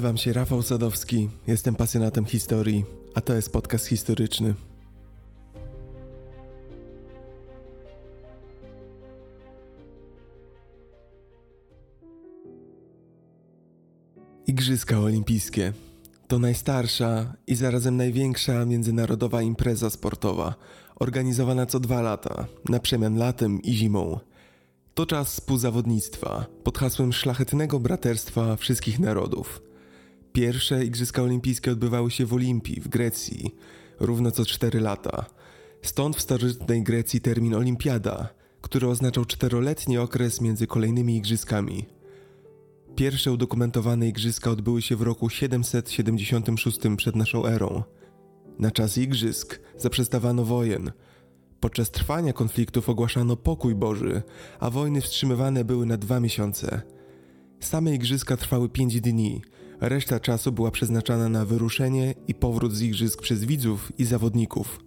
Nazywam się Rafał Sadowski, jestem pasjonatem historii, a to jest podcast historyczny. Igrzyska Olimpijskie to najstarsza i zarazem największa międzynarodowa impreza sportowa, organizowana co dwa lata, na przemian latem i zimą. To czas współzawodnictwa pod hasłem szlachetnego braterstwa wszystkich narodów. Pierwsze Igrzyska Olimpijskie odbywały się w Olimpii w Grecji, równo co 4 lata. Stąd w starożytnej Grecji termin olimpiada, który oznaczał czteroletni okres między kolejnymi igrzyskami. Pierwsze udokumentowane igrzyska odbyły się w roku 776 przed naszą erą. Na czas igrzysk zaprzestawano wojen – Podczas trwania konfliktów ogłaszano pokój Boży, a wojny wstrzymywane były na dwa miesiące. Same igrzyska trwały pięć dni, reszta czasu była przeznaczana na wyruszenie i powrót z igrzysk przez widzów i zawodników.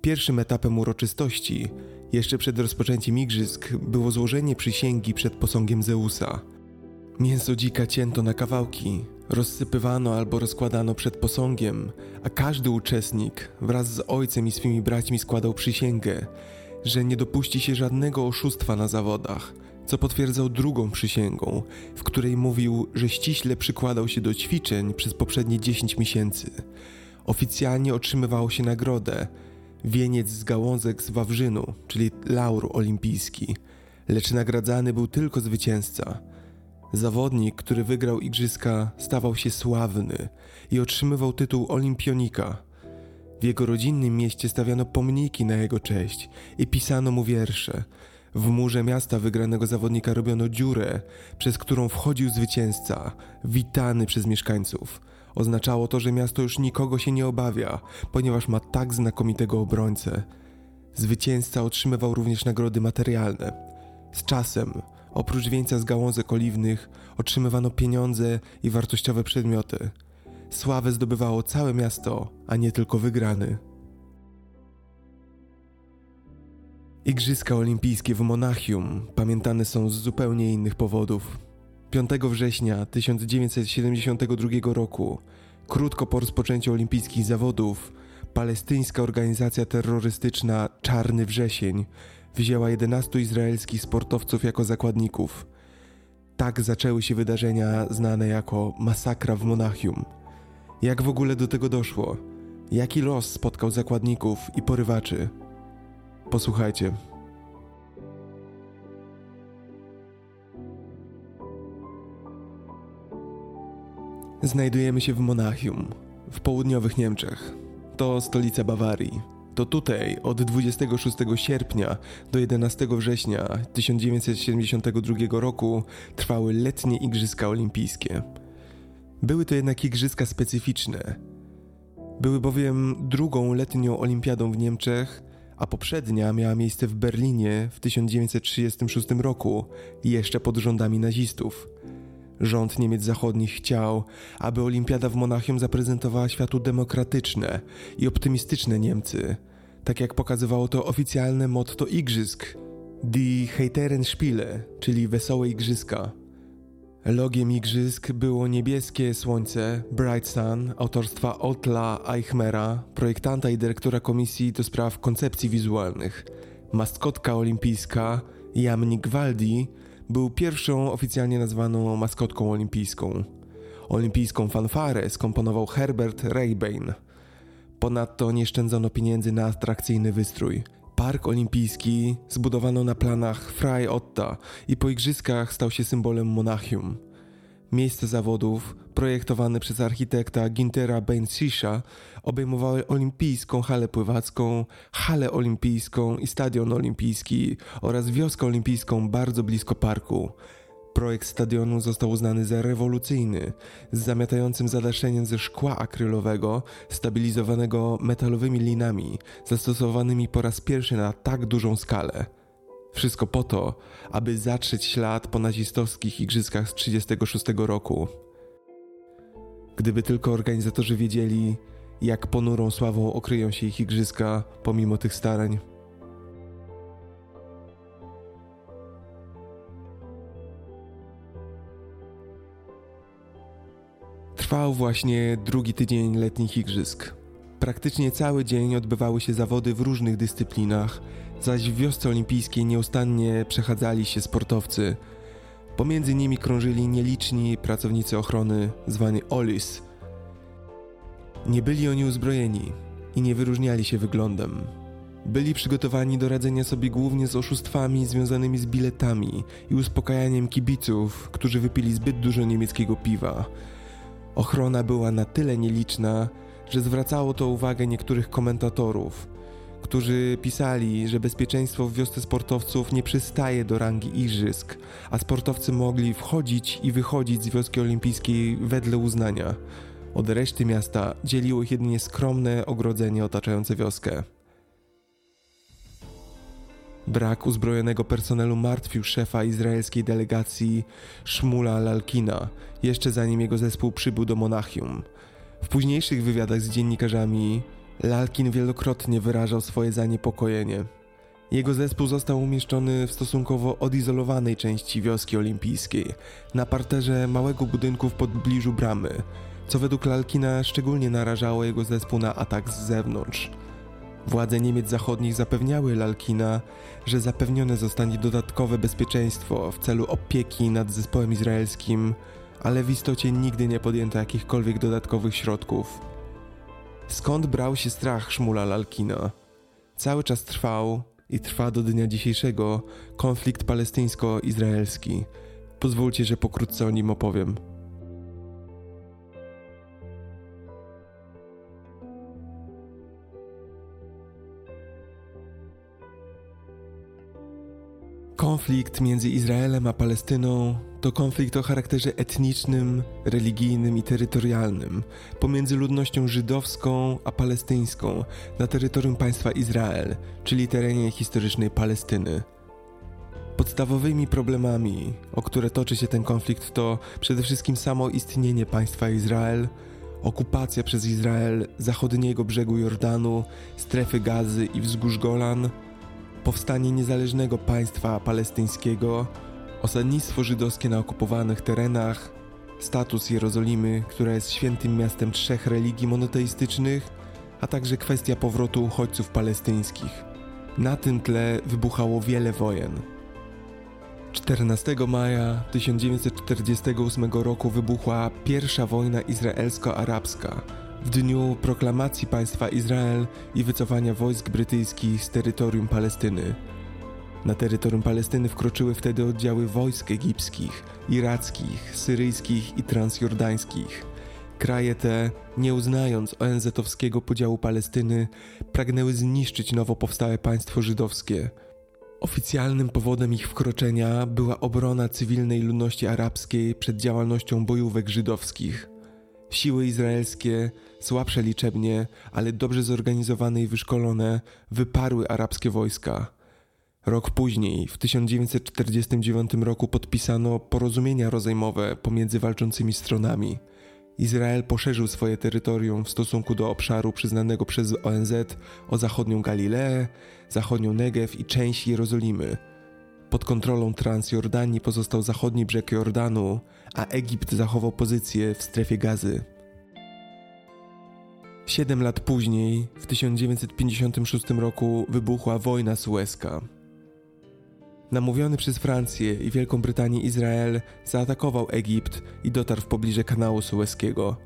Pierwszym etapem uroczystości, jeszcze przed rozpoczęciem igrzysk, było złożenie przysięgi przed posągiem Zeusa. Mięso dzika cięto na kawałki, rozsypywano albo rozkładano przed posągiem, a każdy uczestnik wraz z ojcem i swymi braćmi składał przysięgę, że nie dopuści się żadnego oszustwa na zawodach, co potwierdzał drugą przysięgą, w której mówił, że ściśle przykładał się do ćwiczeń przez poprzednie 10 miesięcy. Oficjalnie otrzymywało się nagrodę, wieniec z gałązek z wawrzynu, czyli laur olimpijski, lecz nagradzany był tylko zwycięzca – Zawodnik, który wygrał igrzyska, stawał się sławny i otrzymywał tytuł olimpionika. W jego rodzinnym mieście stawiano pomniki na jego cześć i pisano mu wiersze. W murze miasta wygranego zawodnika robiono dziurę, przez którą wchodził zwycięzca, witany przez mieszkańców. Oznaczało to, że miasto już nikogo się nie obawia, ponieważ ma tak znakomitego obrońcę. Zwycięzca otrzymywał również nagrody materialne. Z czasem Oprócz wieńca z gałązek oliwnych otrzymywano pieniądze i wartościowe przedmioty. Sławę zdobywało całe miasto, a nie tylko wygrany. Igrzyska Olimpijskie w Monachium pamiętane są z zupełnie innych powodów. 5 września 1972 roku, krótko po rozpoczęciu olimpijskich zawodów, palestyńska organizacja terrorystyczna Czarny Wrzesień wzięła 11 izraelskich sportowców jako zakładników. Tak zaczęły się wydarzenia znane jako masakra w Monachium. Jak w ogóle do tego doszło? Jaki los spotkał zakładników i porywaczy? Posłuchajcie. Znajdujemy się w Monachium, w południowych Niemczech. To stolica Bawarii. To tutaj od 26 sierpnia do 11 września 1972 roku trwały letnie Igrzyska Olimpijskie. Były to jednak igrzyska specyficzne. Były bowiem drugą letnią olimpiadą w Niemczech, a poprzednia miała miejsce w Berlinie w 1936 roku, jeszcze pod rządami nazistów. Rząd Niemiec Zachodnich chciał, aby Olimpiada w Monachium zaprezentowała światu demokratyczne i optymistyczne Niemcy, tak jak pokazywało to oficjalne motto igrzysk Die Heiteren Spiele, czyli Wesołe Igrzyska. Logiem igrzysk było niebieskie słońce Bright Sun autorstwa Otla Eichmera, projektanta i dyrektora komisji do spraw koncepcji wizualnych. Maskotka olimpijska Jamnik Waldi był pierwszą oficjalnie nazwaną maskotką olimpijską. Olimpijską fanfarę skomponował Herbert Raybain. Ponadto nie szczędzono pieniędzy na atrakcyjny wystrój. Park olimpijski zbudowano na planach Frei Otta i po igrzyskach stał się symbolem Monachium. Miejsce zawodów, projektowane przez architekta Gintera Bensisha, obejmowały olimpijską halę pływacką, halę olimpijską i stadion olimpijski oraz wioskę olimpijską bardzo blisko parku. Projekt stadionu został uznany za rewolucyjny, z zamiatającym zadaszeniem ze szkła akrylowego, stabilizowanego metalowymi linami, zastosowanymi po raz pierwszy na tak dużą skalę. Wszystko po to, aby zatrzeć ślad po nazistowskich igrzyskach z 1936 roku. Gdyby tylko organizatorzy wiedzieli, jak ponurą sławą okryją się ich igrzyska pomimo tych starań. Trwał właśnie drugi tydzień letnich igrzysk. Praktycznie cały dzień odbywały się zawody w różnych dyscyplinach, zaś w wiosce olimpijskiej nieustannie przechadzali się sportowcy. Pomiędzy nimi krążyli nieliczni pracownicy ochrony, zwani OLIS. Nie byli oni uzbrojeni i nie wyróżniali się wyglądem. Byli przygotowani do radzenia sobie głównie z oszustwami związanymi z biletami i uspokajaniem kibiców, którzy wypili zbyt dużo niemieckiego piwa. Ochrona była na tyle nieliczna, że zwracało to uwagę niektórych komentatorów, którzy pisali, że bezpieczeństwo w wiosce sportowców nie przystaje do rangi igrzysk, a sportowcy mogli wchodzić i wychodzić z wioski olimpijskiej wedle uznania. Od reszty miasta dzieliło ich jedynie skromne ogrodzenie otaczające wioskę. Brak uzbrojonego personelu martwił szefa izraelskiej delegacji Szmula Lalkina, jeszcze zanim jego zespół przybył do Monachium. W późniejszych wywiadach z dziennikarzami Lalkin wielokrotnie wyrażał swoje zaniepokojenie. Jego zespół został umieszczony w stosunkowo odizolowanej części wioski olimpijskiej, na parterze małego budynku w pobliżu bramy, co według Lalkina szczególnie narażało jego zespół na atak z zewnątrz. Władze Niemiec Zachodnich zapewniały Lalkina, że zapewnione zostanie dodatkowe bezpieczeństwo w celu opieki nad zespołem izraelskim, ale w istocie nigdy nie podjęto jakichkolwiek dodatkowych środków. Skąd brał się strach Szmula Lalkina? Cały czas trwał i trwa do dnia dzisiejszego konflikt palestyńsko-izraelski. Pozwólcie, że pokrótce o nim opowiem. Konflikt między Izraelem a Palestyną to konflikt o charakterze etnicznym, religijnym i terytorialnym pomiędzy ludnością żydowską a palestyńską na terytorium państwa Izrael, czyli terenie historycznej Palestyny. Podstawowymi problemami, o które toczy się ten konflikt, to przede wszystkim samo istnienie państwa Izrael, okupacja przez Izrael zachodniego brzegu Jordanu, strefy Gazy i wzgórz Golan powstanie niezależnego państwa palestyńskiego, osadnictwo żydowskie na okupowanych terenach, status Jerozolimy, która jest świętym miastem trzech religii monoteistycznych, a także kwestia powrotu uchodźców palestyńskich. Na tym tle wybuchało wiele wojen. 14 maja 1948 roku wybuchła pierwsza wojna izraelsko-arabska w dniu proklamacji państwa Izrael i wycofania wojsk brytyjskich z terytorium Palestyny. Na terytorium Palestyny wkroczyły wtedy oddziały wojsk egipskich, irackich, syryjskich i transjordańskich. Kraje te, nie uznając ONZ-owskiego podziału Palestyny, pragnęły zniszczyć nowo powstałe państwo żydowskie. Oficjalnym powodem ich wkroczenia była obrona cywilnej ludności arabskiej przed działalnością bojówek żydowskich. Siły izraelskie, słabsze liczebnie, ale dobrze zorganizowane i wyszkolone, wyparły arabskie wojska. Rok później, w 1949 roku, podpisano porozumienia rozejmowe pomiędzy walczącymi stronami. Izrael poszerzył swoje terytorium w stosunku do obszaru przyznanego przez ONZ o zachodnią Galileę, zachodnią Negew i część Jerozolimy. Pod kontrolą Transjordanii pozostał zachodni brzeg Jordanu, a Egipt zachował pozycję w strefie gazy. Siedem lat później, w 1956 roku, wybuchła wojna sueska. Namówiony przez Francję i Wielką Brytanię Izrael zaatakował Egipt i dotarł w pobliże kanału sueskiego.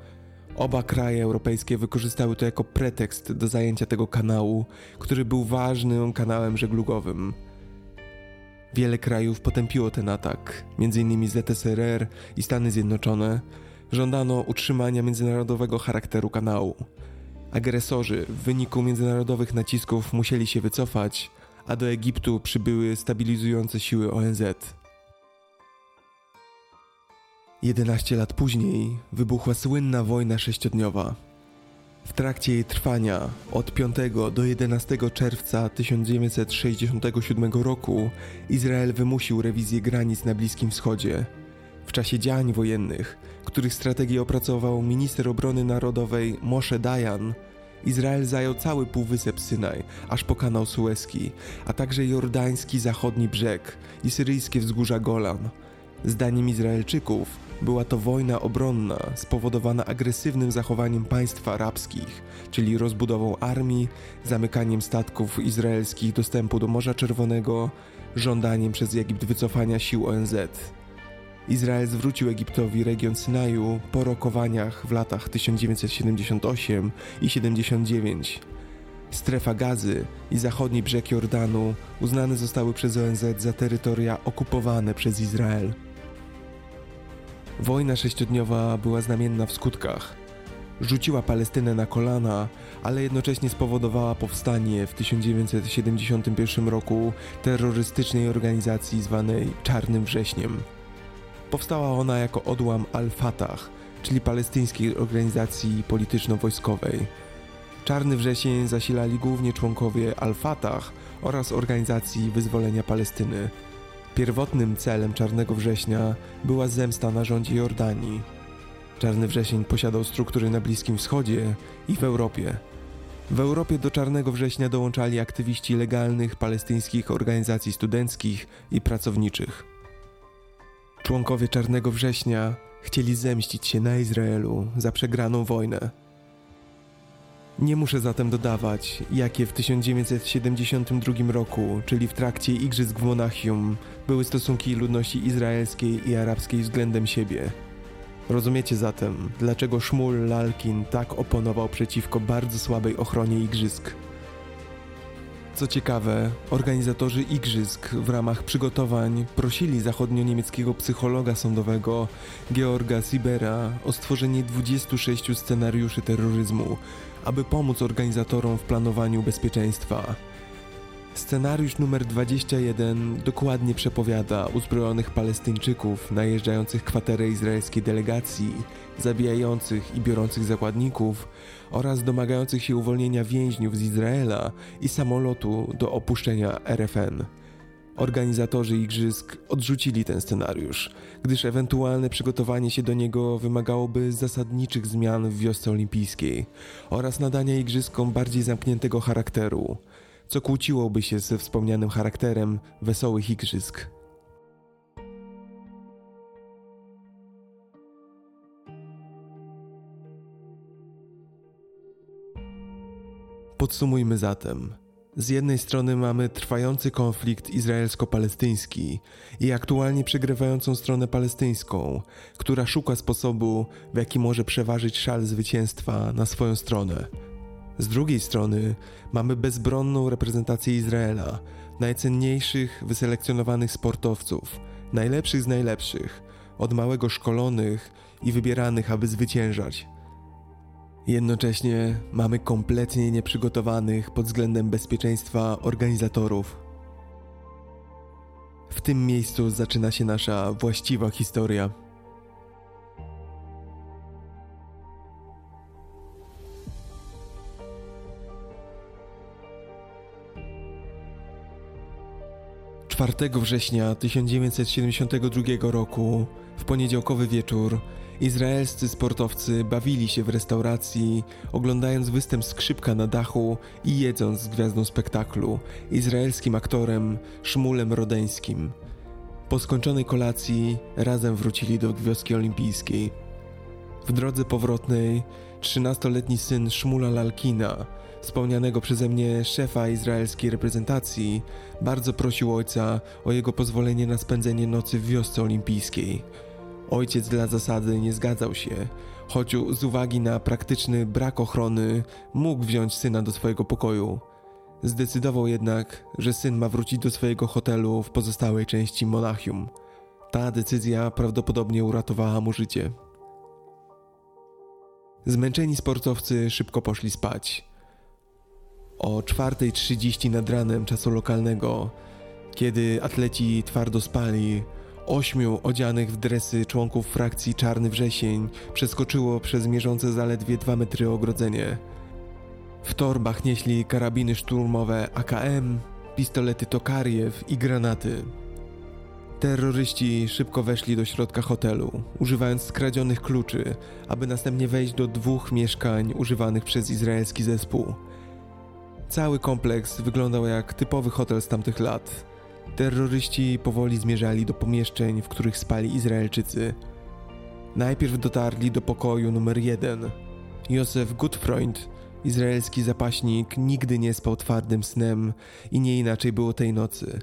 Oba kraje europejskie wykorzystały to jako pretekst do zajęcia tego kanału, który był ważnym kanałem żeglugowym. Wiele krajów potępiło ten atak, m.in. ZSRR i Stany Zjednoczone. Żądano utrzymania międzynarodowego charakteru kanału. Agresorzy w wyniku międzynarodowych nacisków musieli się wycofać, a do Egiptu przybyły stabilizujące siły ONZ. 11 lat później wybuchła słynna wojna sześciodniowa. W trakcie jej trwania od 5 do 11 czerwca 1967 roku Izrael wymusił rewizję granic na Bliskim Wschodzie. W czasie działań wojennych, których strategię opracował minister obrony narodowej Moshe Dayan, Izrael zajął cały półwysep Synaj, aż po kanał Suezki, a także jordański zachodni brzeg i syryjskie wzgórza Golan. Zdaniem Izraelczyków, była to wojna obronna spowodowana agresywnym zachowaniem państw arabskich, czyli rozbudową armii, zamykaniem statków izraelskich dostępu do Morza Czerwonego, żądaniem przez Egipt wycofania sił ONZ. Izrael zwrócił Egiptowi region Synaju po rokowaniach w latach 1978 i 79. Strefa Gazy i zachodni brzeg Jordanu uznane zostały przez ONZ za terytoria okupowane przez Izrael. Wojna sześciodniowa była znamienna w skutkach. Rzuciła Palestynę na kolana, ale jednocześnie spowodowała powstanie w 1971 roku terrorystycznej organizacji zwanej Czarnym Wrześniem. Powstała ona jako odłam Al-Fatah, czyli palestyńskiej organizacji polityczno-wojskowej. Czarny Wrzesień zasilali głównie członkowie Al-Fatah oraz Organizacji Wyzwolenia Palestyny. Pierwotnym celem Czarnego Września była zemsta na rządzie Jordanii. Czarny Wrzesień posiadał struktury na Bliskim Wschodzie i w Europie. W Europie do Czarnego Września dołączali aktywiści legalnych palestyńskich organizacji studenckich i pracowniczych. Członkowie Czarnego Września chcieli zemścić się na Izraelu za przegraną wojnę. Nie muszę zatem dodawać, jakie w 1972 roku, czyli w trakcie Igrzysk w Monachium, były stosunki ludności izraelskiej i arabskiej względem siebie. Rozumiecie zatem, dlaczego Szmul Lalkin tak oponował przeciwko bardzo słabej ochronie Igrzysk. Co ciekawe, organizatorzy igrzysk w ramach przygotowań prosili zachodnio-niemieckiego psychologa sądowego Georga Sibera o stworzenie 26 scenariuszy terroryzmu, aby pomóc organizatorom w planowaniu bezpieczeństwa. Scenariusz numer 21 dokładnie przepowiada uzbrojonych Palestyńczyków najeżdżających kwaterę izraelskiej delegacji, zabijających i biorących zakładników oraz domagających się uwolnienia więźniów z Izraela i samolotu do opuszczenia RFN. Organizatorzy igrzysk odrzucili ten scenariusz, gdyż ewentualne przygotowanie się do niego wymagałoby zasadniczych zmian w wiosce olimpijskiej oraz nadania igrzyskom bardziej zamkniętego charakteru co kłóciłoby się ze wspomnianym charakterem wesołych igrzysk. Podsumujmy zatem. Z jednej strony mamy trwający konflikt izraelsko-palestyński i aktualnie przegrywającą stronę palestyńską, która szuka sposobu, w jaki może przeważyć szal zwycięstwa na swoją stronę, z drugiej strony mamy bezbronną reprezentację Izraela, najcenniejszych wyselekcjonowanych sportowców, najlepszych z najlepszych, od małego szkolonych i wybieranych, aby zwyciężać. Jednocześnie mamy kompletnie nieprzygotowanych pod względem bezpieczeństwa organizatorów. W tym miejscu zaczyna się nasza właściwa historia. 4 września 1972 roku, w poniedziałkowy wieczór, izraelscy sportowcy bawili się w restauracji, oglądając występ skrzypka na dachu i jedząc z gwiazdą spektaklu, izraelskim aktorem Szmulem Rodeńskim. Po skończonej kolacji razem wrócili do wioski olimpijskiej. W drodze powrotnej 13-letni syn Szmula Lalkina wspomnianego przeze mnie szefa izraelskiej reprezentacji, bardzo prosił ojca o jego pozwolenie na spędzenie nocy w wiosce olimpijskiej. Ojciec dla zasady nie zgadzał się, choć z uwagi na praktyczny brak ochrony mógł wziąć syna do swojego pokoju. Zdecydował jednak, że syn ma wrócić do swojego hotelu w pozostałej części Monachium. Ta decyzja prawdopodobnie uratowała mu życie. Zmęczeni sportowcy szybko poszli spać. O 4.30 nad ranem czasu lokalnego, kiedy atleci twardo spali, ośmiu odzianych w dresy członków frakcji Czarny Wrzesień przeskoczyło przez mierzące zaledwie 2 metry ogrodzenie. W torbach nieśli karabiny szturmowe AKM, pistolety Tokariew i granaty. Terroryści szybko weszli do środka hotelu, używając skradzionych kluczy, aby następnie wejść do dwóch mieszkań używanych przez izraelski zespół. Cały kompleks wyglądał jak typowy hotel z tamtych lat. Terroryści powoli zmierzali do pomieszczeń, w których spali Izraelczycy. Najpierw dotarli do pokoju numer jeden. Józef Gutfreund, izraelski zapaśnik, nigdy nie spał twardym snem i nie inaczej było tej nocy.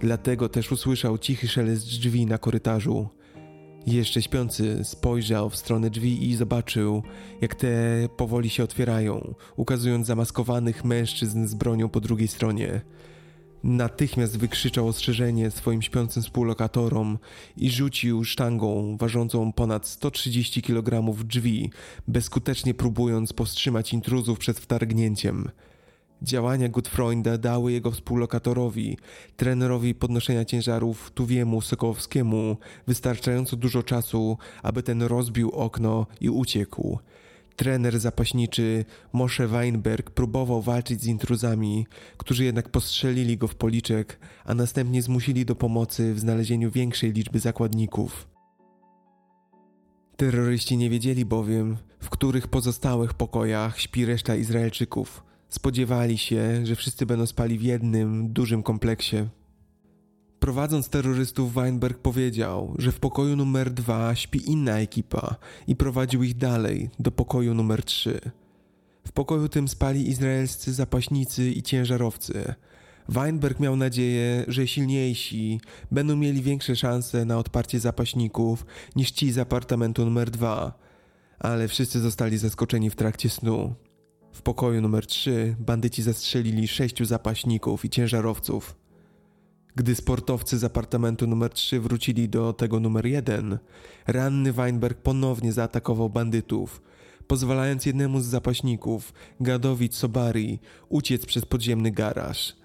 Dlatego też usłyszał cichy szelest drzwi na korytarzu. Jeszcze śpiący spojrzał w stronę drzwi i zobaczył, jak te powoli się otwierają, ukazując zamaskowanych mężczyzn z bronią po drugiej stronie. Natychmiast wykrzyczał ostrzeżenie swoim śpiącym współlokatorom i rzucił sztangą ważącą ponad 130 kg drzwi, bezskutecznie próbując powstrzymać intruzów przed wtargnięciem. Działania Gutfreunda dały jego współlokatorowi, trenerowi podnoszenia ciężarów Tuwiemu Sokołowskiemu wystarczająco dużo czasu, aby ten rozbił okno i uciekł. Trener zapaśniczy Moshe Weinberg próbował walczyć z intruzami, którzy jednak postrzelili go w policzek, a następnie zmusili do pomocy w znalezieniu większej liczby zakładników. Terroryści nie wiedzieli bowiem, w których pozostałych pokojach śpi reszta Izraelczyków. Spodziewali się, że wszyscy będą spali w jednym, dużym kompleksie. Prowadząc terrorystów, Weinberg powiedział, że w pokoju numer dwa śpi inna ekipa i prowadził ich dalej, do pokoju numer trzy. W pokoju tym spali izraelscy zapaśnicy i ciężarowcy. Weinberg miał nadzieję, że silniejsi będą mieli większe szanse na odparcie zapaśników niż ci z apartamentu numer dwa, ale wszyscy zostali zaskoczeni w trakcie snu. W pokoju numer 3 bandyci zastrzelili sześciu zapaśników i ciężarowców. Gdy sportowcy z apartamentu numer 3 wrócili do tego numer 1, ranny Weinberg ponownie zaatakował bandytów, pozwalając jednemu z zapaśników, Gadowi Sobari, uciec przez podziemny garaż.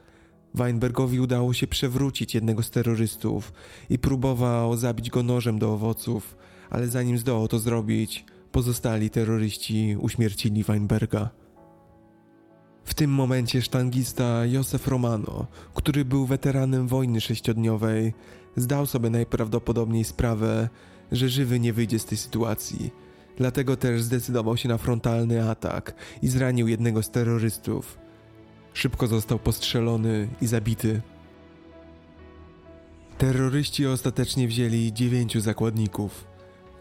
Weinbergowi udało się przewrócić jednego z terrorystów i próbował zabić go nożem do owoców, ale zanim zdołał to zrobić, pozostali terroryści uśmiercili Weinberga. W tym momencie sztangista Józef Romano, który był weteranem wojny sześciodniowej, zdał sobie najprawdopodobniej sprawę, że żywy nie wyjdzie z tej sytuacji. Dlatego też zdecydował się na frontalny atak i zranił jednego z terrorystów. Szybko został postrzelony i zabity. Terroryści ostatecznie wzięli dziewięciu zakładników.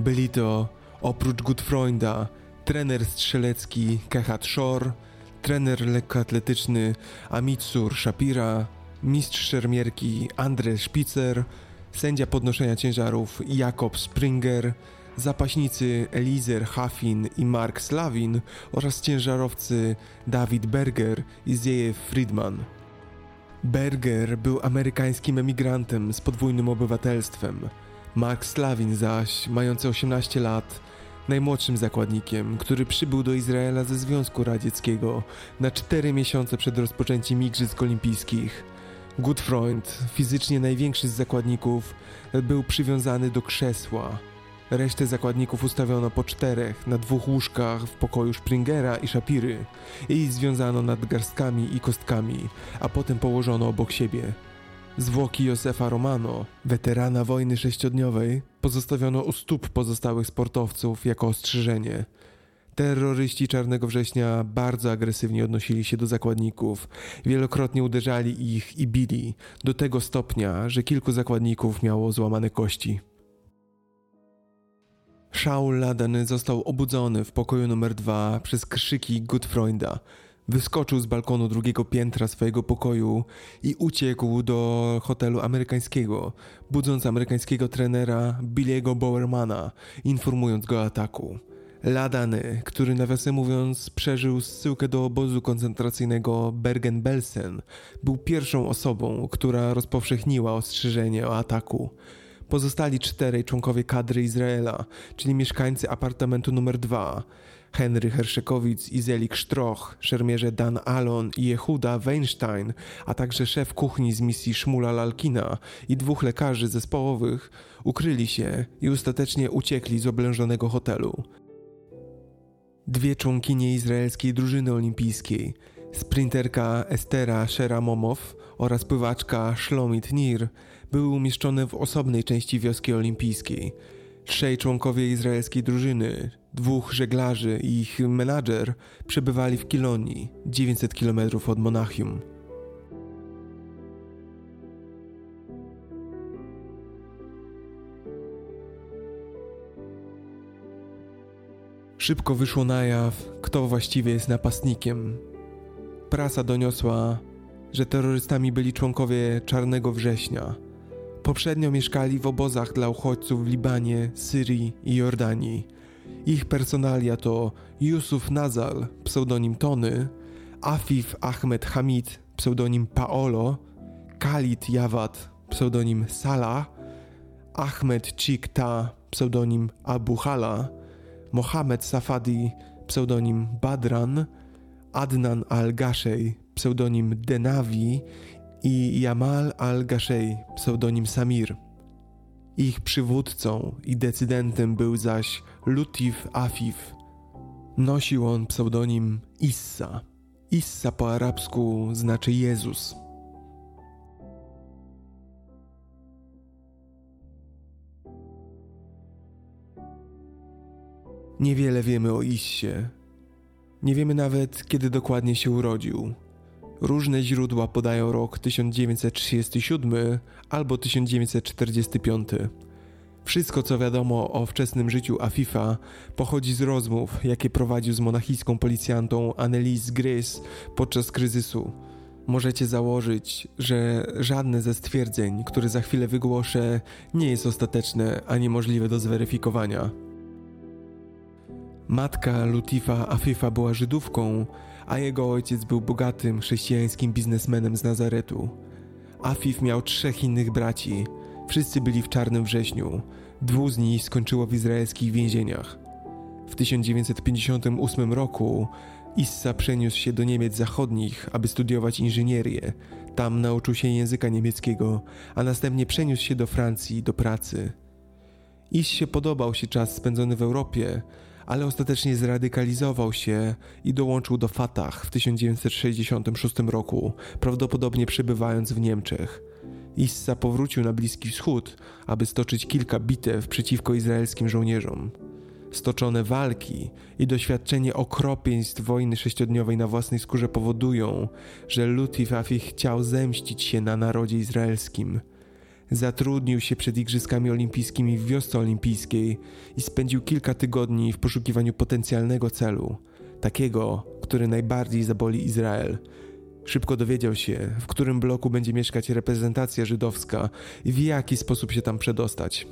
Byli to, oprócz Gutfreunda, trener strzelecki Kehat Shore, trener lekkoatletyczny Amitsur Shapira, mistrz szermierki Andre Spitzer, sędzia podnoszenia ciężarów Jakob Springer, zapaśnicy Elizer Hafin i Mark Slavin oraz ciężarowcy David Berger i Zieje Friedman. Berger był amerykańskim emigrantem z podwójnym obywatelstwem. Mark Slavin zaś, mający 18 lat, najmłodszym zakładnikiem, który przybył do Izraela ze Związku Radzieckiego na cztery miesiące przed rozpoczęciem Igrzysk Olimpijskich. Gutfreund, fizycznie największy z zakładników, był przywiązany do krzesła. Resztę zakładników ustawiono po czterech na dwóch łóżkach w pokoju Springera i Shapiry i związano nad garstkami i kostkami, a potem położono obok siebie. Zwłoki Josefa Romano, weterana wojny sześciodniowej, pozostawiono u stóp pozostałych sportowców jako ostrzeżenie. Terroryści Czarnego Września bardzo agresywnie odnosili się do zakładników, wielokrotnie uderzali ich i bili, do tego stopnia, że kilku zakładników miało złamane kości. Shaul Laden został obudzony w pokoju numer dwa przez krzyki Gutfreunda, Wyskoczył z balkonu drugiego piętra swojego pokoju i uciekł do hotelu amerykańskiego, budząc amerykańskiego trenera Billiego Bowermana, informując go o ataku. Ladany, który nawiasem mówiąc przeżył zsyłkę do obozu koncentracyjnego Bergen-Belsen, był pierwszą osobą, która rozpowszechniła ostrzeżenie o ataku. Pozostali czterej członkowie kadry Izraela, czyli mieszkańcy apartamentu numer 2, Henry Herszekowicz i Zelik Sztroch, szermierze Dan Alon i Jehuda Weinstein, a także szef kuchni z misji Szmula Lalkina i dwóch lekarzy zespołowych ukryli się i ostatecznie uciekli z oblężonego hotelu. Dwie członkinie izraelskiej drużyny olimpijskiej, sprinterka Estera Sheramomow oraz pływaczka Shlomit Nir, były umieszczone w osobnej części wioski olimpijskiej – Trzej członkowie izraelskiej drużyny, dwóch żeglarzy i ich menadżer przebywali w Kilonii, 900 km od Monachium. Szybko wyszło na jaw, kto właściwie jest napastnikiem. Prasa doniosła, że terrorystami byli członkowie Czarnego Września. Poprzednio mieszkali w obozach dla uchodźców w Libanie, Syrii i Jordanii. Ich personalia to Yusuf Nazal, pseudonim Tony, Afif Ahmed Hamid, pseudonim Paolo, Khalid Jawad, pseudonim Salah, Ahmed Chikta, pseudonim Abu Hala, Mohamed Safadi, pseudonim Badran, Adnan al-Gashey, pseudonim Denavi i Jamal al-Gashey, pseudonim Samir. Ich przywódcą i decydentem był zaś Lutif Afif. Nosił on pseudonim Issa. Issa po arabsku znaczy Jezus. Niewiele wiemy o Issie. Nie wiemy nawet, kiedy dokładnie się urodził. Różne źródła podają rok 1937 albo 1945. Wszystko, co wiadomo o wczesnym życiu Afifa, pochodzi z rozmów, jakie prowadził z monachijską policjantą Annelise Grace podczas kryzysu. Możecie założyć, że żadne ze stwierdzeń, które za chwilę wygłoszę, nie jest ostateczne ani możliwe do zweryfikowania. Matka Lutifa Afifa była Żydówką, a jego ojciec był bogatym chrześcijańskim biznesmenem z Nazaretu. Afif miał trzech innych braci. Wszyscy byli w Czarnym Wrześniu. Dwóch z nich skończyło w izraelskich więzieniach. W 1958 roku Issa przeniósł się do Niemiec Zachodnich, aby studiować inżynierię. Tam nauczył się języka niemieckiego, a następnie przeniósł się do Francji do pracy. Issie podobał się czas spędzony w Europie, ale ostatecznie zradykalizował się i dołączył do Fatah w 1966 roku, prawdopodobnie przebywając w Niemczech. Issa powrócił na Bliski Wschód, aby stoczyć kilka bitew przeciwko izraelskim żołnierzom. Stoczone walki i doświadczenie okropieństw wojny sześciodniowej na własnej skórze powodują, że Lutif Afih chciał zemścić się na narodzie izraelskim – Zatrudnił się przed Igrzyskami Olimpijskimi w wiosce olimpijskiej i spędził kilka tygodni w poszukiwaniu potencjalnego celu, takiego, który najbardziej zaboli Izrael. Szybko dowiedział się, w którym bloku będzie mieszkać reprezentacja żydowska i w jaki sposób się tam przedostać.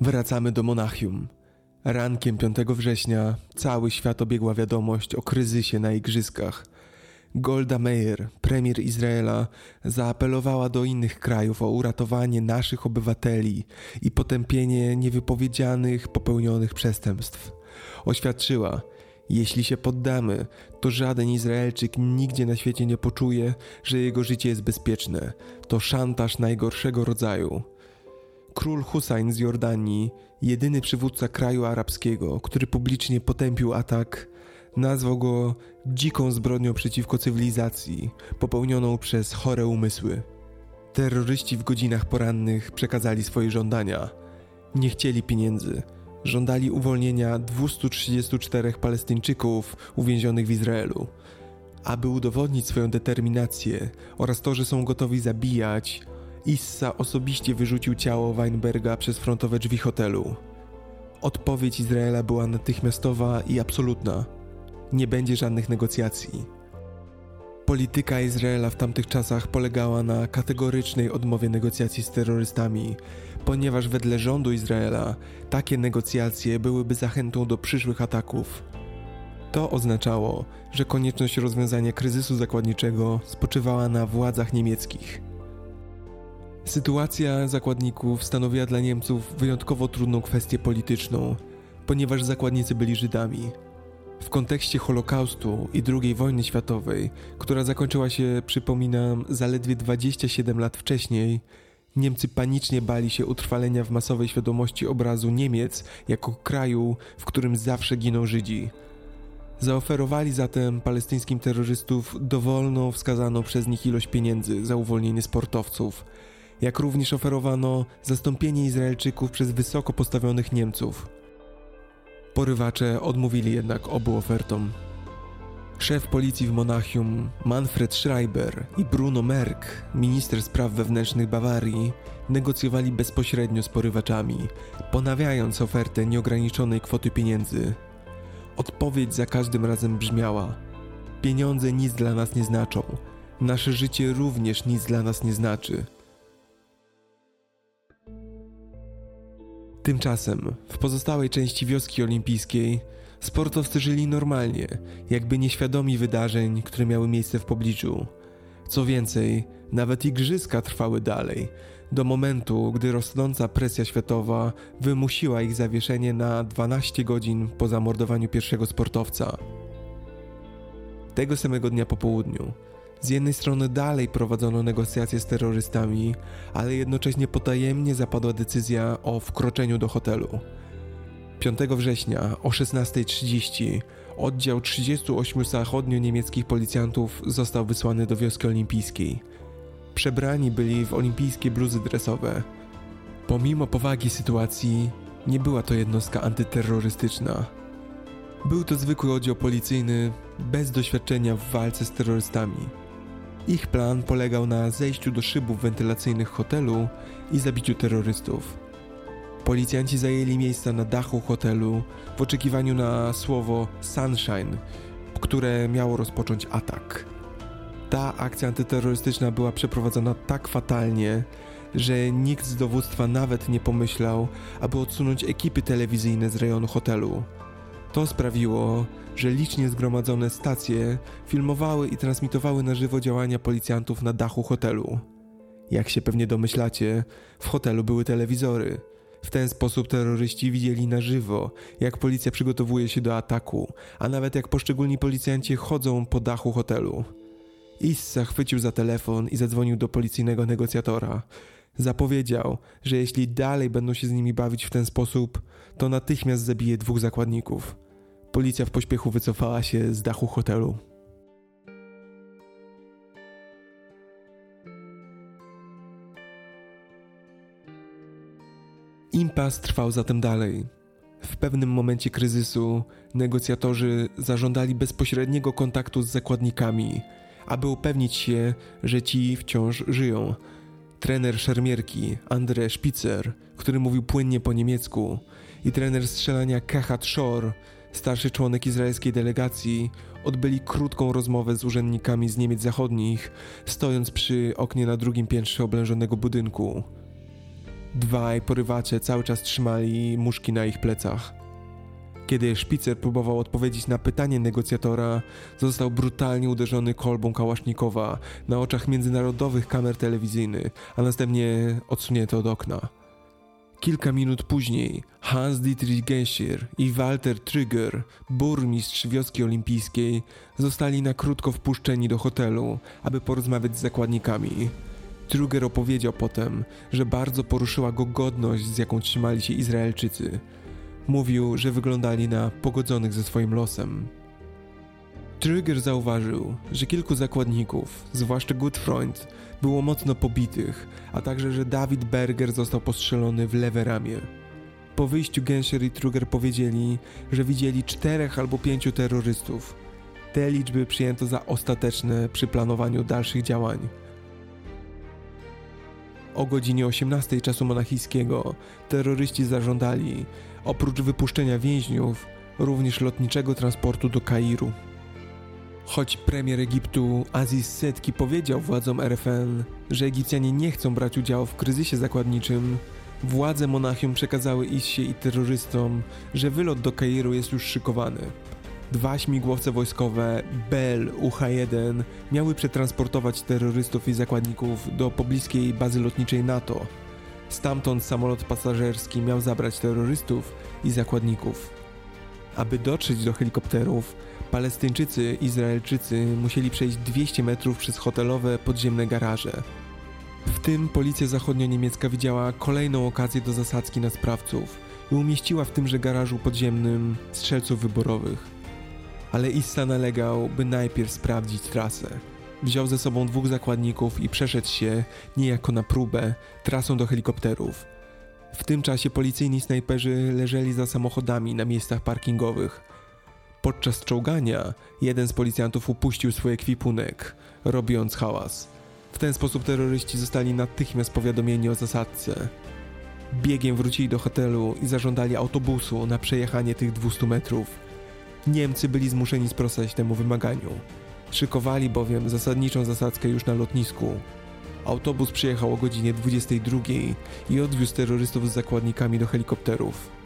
Wracamy do Monachium. Rankiem 5 września cały świat obiegła wiadomość o kryzysie na igrzyskach. Golda Meir, premier Izraela, zaapelowała do innych krajów o uratowanie naszych obywateli i potępienie niewypowiedzianych popełnionych przestępstw. Oświadczyła, jeśli się poddamy, to żaden Izraelczyk nigdzie na świecie nie poczuje, że jego życie jest bezpieczne. To szantaż najgorszego rodzaju. Król Hussein z Jordanii, jedyny przywódca kraju arabskiego, który publicznie potępił atak, nazwał go dziką zbrodnią przeciwko cywilizacji, popełnioną przez chore umysły. Terroryści w godzinach porannych przekazali swoje żądania. Nie chcieli pieniędzy. Żądali uwolnienia 234 Palestyńczyków uwięzionych w Izraelu. Aby udowodnić swoją determinację oraz to, że są gotowi zabijać, Issa osobiście wyrzucił ciało Weinberga przez frontowe drzwi hotelu. Odpowiedź Izraela była natychmiastowa i absolutna. Nie będzie żadnych negocjacji. Polityka Izraela w tamtych czasach polegała na kategorycznej odmowie negocjacji z terrorystami, ponieważ wedle rządu Izraela takie negocjacje byłyby zachętą do przyszłych ataków. To oznaczało, że konieczność rozwiązania kryzysu zakładniczego spoczywała na władzach niemieckich. Sytuacja zakładników stanowiła dla Niemców wyjątkowo trudną kwestię polityczną, ponieważ zakładnicy byli Żydami. W kontekście Holokaustu i II wojny światowej, która zakończyła się, przypominam, zaledwie 27 lat wcześniej, Niemcy panicznie bali się utrwalenia w masowej świadomości obrazu Niemiec jako kraju, w którym zawsze giną Żydzi. Zaoferowali zatem palestyńskim terrorystów dowolną wskazaną przez nich ilość pieniędzy za uwolnienie sportowców – jak również oferowano zastąpienie Izraelczyków przez wysoko postawionych Niemców. Porywacze odmówili jednak obu ofertom. Szef policji w Monachium, Manfred Schreiber i Bruno Merck, minister spraw wewnętrznych Bawarii, negocjowali bezpośrednio z porywaczami, ponawiając ofertę nieograniczonej kwoty pieniędzy. Odpowiedź za każdym razem brzmiała: Pieniądze nic dla nas nie znaczą, nasze życie również nic dla nas nie znaczy. Tymczasem w pozostałej części wioski olimpijskiej sportowcy żyli normalnie, jakby nieświadomi wydarzeń, które miały miejsce w pobliżu. Co więcej, nawet igrzyska trwały dalej, do momentu, gdy rosnąca presja światowa wymusiła ich zawieszenie na 12 godzin po zamordowaniu pierwszego sportowca. Tego samego dnia po południu z jednej strony dalej prowadzono negocjacje z terrorystami, ale jednocześnie potajemnie zapadła decyzja o wkroczeniu do hotelu. 5 września o 16.30 oddział 38 zachodnio-niemieckich policjantów został wysłany do wioski olimpijskiej. Przebrani byli w olimpijskie bluzy dresowe. Pomimo powagi sytuacji, nie była to jednostka antyterrorystyczna. Był to zwykły oddział policyjny bez doświadczenia w walce z terrorystami. Ich plan polegał na zejściu do szybów wentylacyjnych hotelu i zabiciu terrorystów. Policjanci zajęli miejsca na dachu hotelu w oczekiwaniu na słowo Sunshine, które miało rozpocząć atak. Ta akcja antyterrorystyczna była przeprowadzona tak fatalnie, że nikt z dowództwa nawet nie pomyślał, aby odsunąć ekipy telewizyjne z rejonu hotelu. To sprawiło, że licznie zgromadzone stacje filmowały i transmitowały na żywo działania policjantów na dachu hotelu. Jak się pewnie domyślacie, w hotelu były telewizory. W ten sposób terroryści widzieli na żywo, jak policja przygotowuje się do ataku, a nawet jak poszczególni policjanci chodzą po dachu hotelu. Issa chwycił za telefon i zadzwonił do policyjnego negocjatora. Zapowiedział, że jeśli dalej będą się z nimi bawić w ten sposób, to natychmiast zabije dwóch zakładników. Policja w pośpiechu wycofała się z dachu hotelu. Impas trwał zatem dalej. W pewnym momencie kryzysu negocjatorzy zażądali bezpośredniego kontaktu z zakładnikami, aby upewnić się, że ci wciąż żyją. Trener szermierki Andre Spitzer, który mówił płynnie po niemiecku, i trener strzelania Kehat Shore starszy członek izraelskiej delegacji, odbyli krótką rozmowę z urzędnikami z Niemiec Zachodnich, stojąc przy oknie na drugim piętrze oblężonego budynku. Dwaj porywacze cały czas trzymali muszki na ich plecach. Kiedy Szpicer próbował odpowiedzieć na pytanie negocjatora, został brutalnie uderzony kolbą kałasznikowa na oczach międzynarodowych kamer telewizyjnych, a następnie odsunięto od okna. Kilka minut później Hans-Dietrich Genscher i Walter Trigger, burmistrz wioski olimpijskiej, zostali na krótko wpuszczeni do hotelu, aby porozmawiać z zakładnikami. Trigger opowiedział potem, że bardzo poruszyła go godność, z jaką trzymali się Izraelczycy. Mówił, że wyglądali na pogodzonych ze swoim losem. Trigger zauważył, że kilku zakładników, zwłaszcza Goodfreund, było mocno pobitych, a także, że David Berger został postrzelony w lewe ramię. Po wyjściu Genscher i Truger powiedzieli, że widzieli czterech albo pięciu terrorystów. Te liczby przyjęto za ostateczne przy planowaniu dalszych działań. O godzinie 18 czasu monachijskiego terroryści zażądali, oprócz wypuszczenia więźniów, również lotniczego transportu do Kairu. Choć premier Egiptu Aziz Setki powiedział władzom RFN, że Egipcjanie nie chcą brać udziału w kryzysie zakładniczym, władze Monachium przekazały Issie i terrorystom, że wylot do Kairu jest już szykowany. Dwa śmigłowce wojskowe Bell UH-1 miały przetransportować terrorystów i zakładników do pobliskiej bazy lotniczej NATO. Stamtąd samolot pasażerski miał zabrać terrorystów i zakładników. Aby dotrzeć do helikopterów, Palestyńczycy Izraelczycy musieli przejść 200 metrów przez hotelowe podziemne garaże. W tym policja zachodnio-niemiecka widziała kolejną okazję do zasadzki na sprawców i umieściła w tymże garażu podziemnym strzelców wyborowych. Ale Issa nalegał, by najpierw sprawdzić trasę. Wziął ze sobą dwóch zakładników i przeszedł się, niejako na próbę, trasą do helikopterów. W tym czasie policyjni snajperzy leżeli za samochodami na miejscach parkingowych – Podczas czołgania jeden z policjantów upuścił swój ekwipunek, robiąc hałas. W ten sposób terroryści zostali natychmiast powiadomieni o zasadce. Biegiem wrócili do hotelu i zażądali autobusu na przejechanie tych 200 metrów. Niemcy byli zmuszeni sprostać temu wymaganiu. Szykowali bowiem zasadniczą zasadzkę już na lotnisku. Autobus przyjechał o godzinie 22 i odwiózł terrorystów z zakładnikami do helikopterów.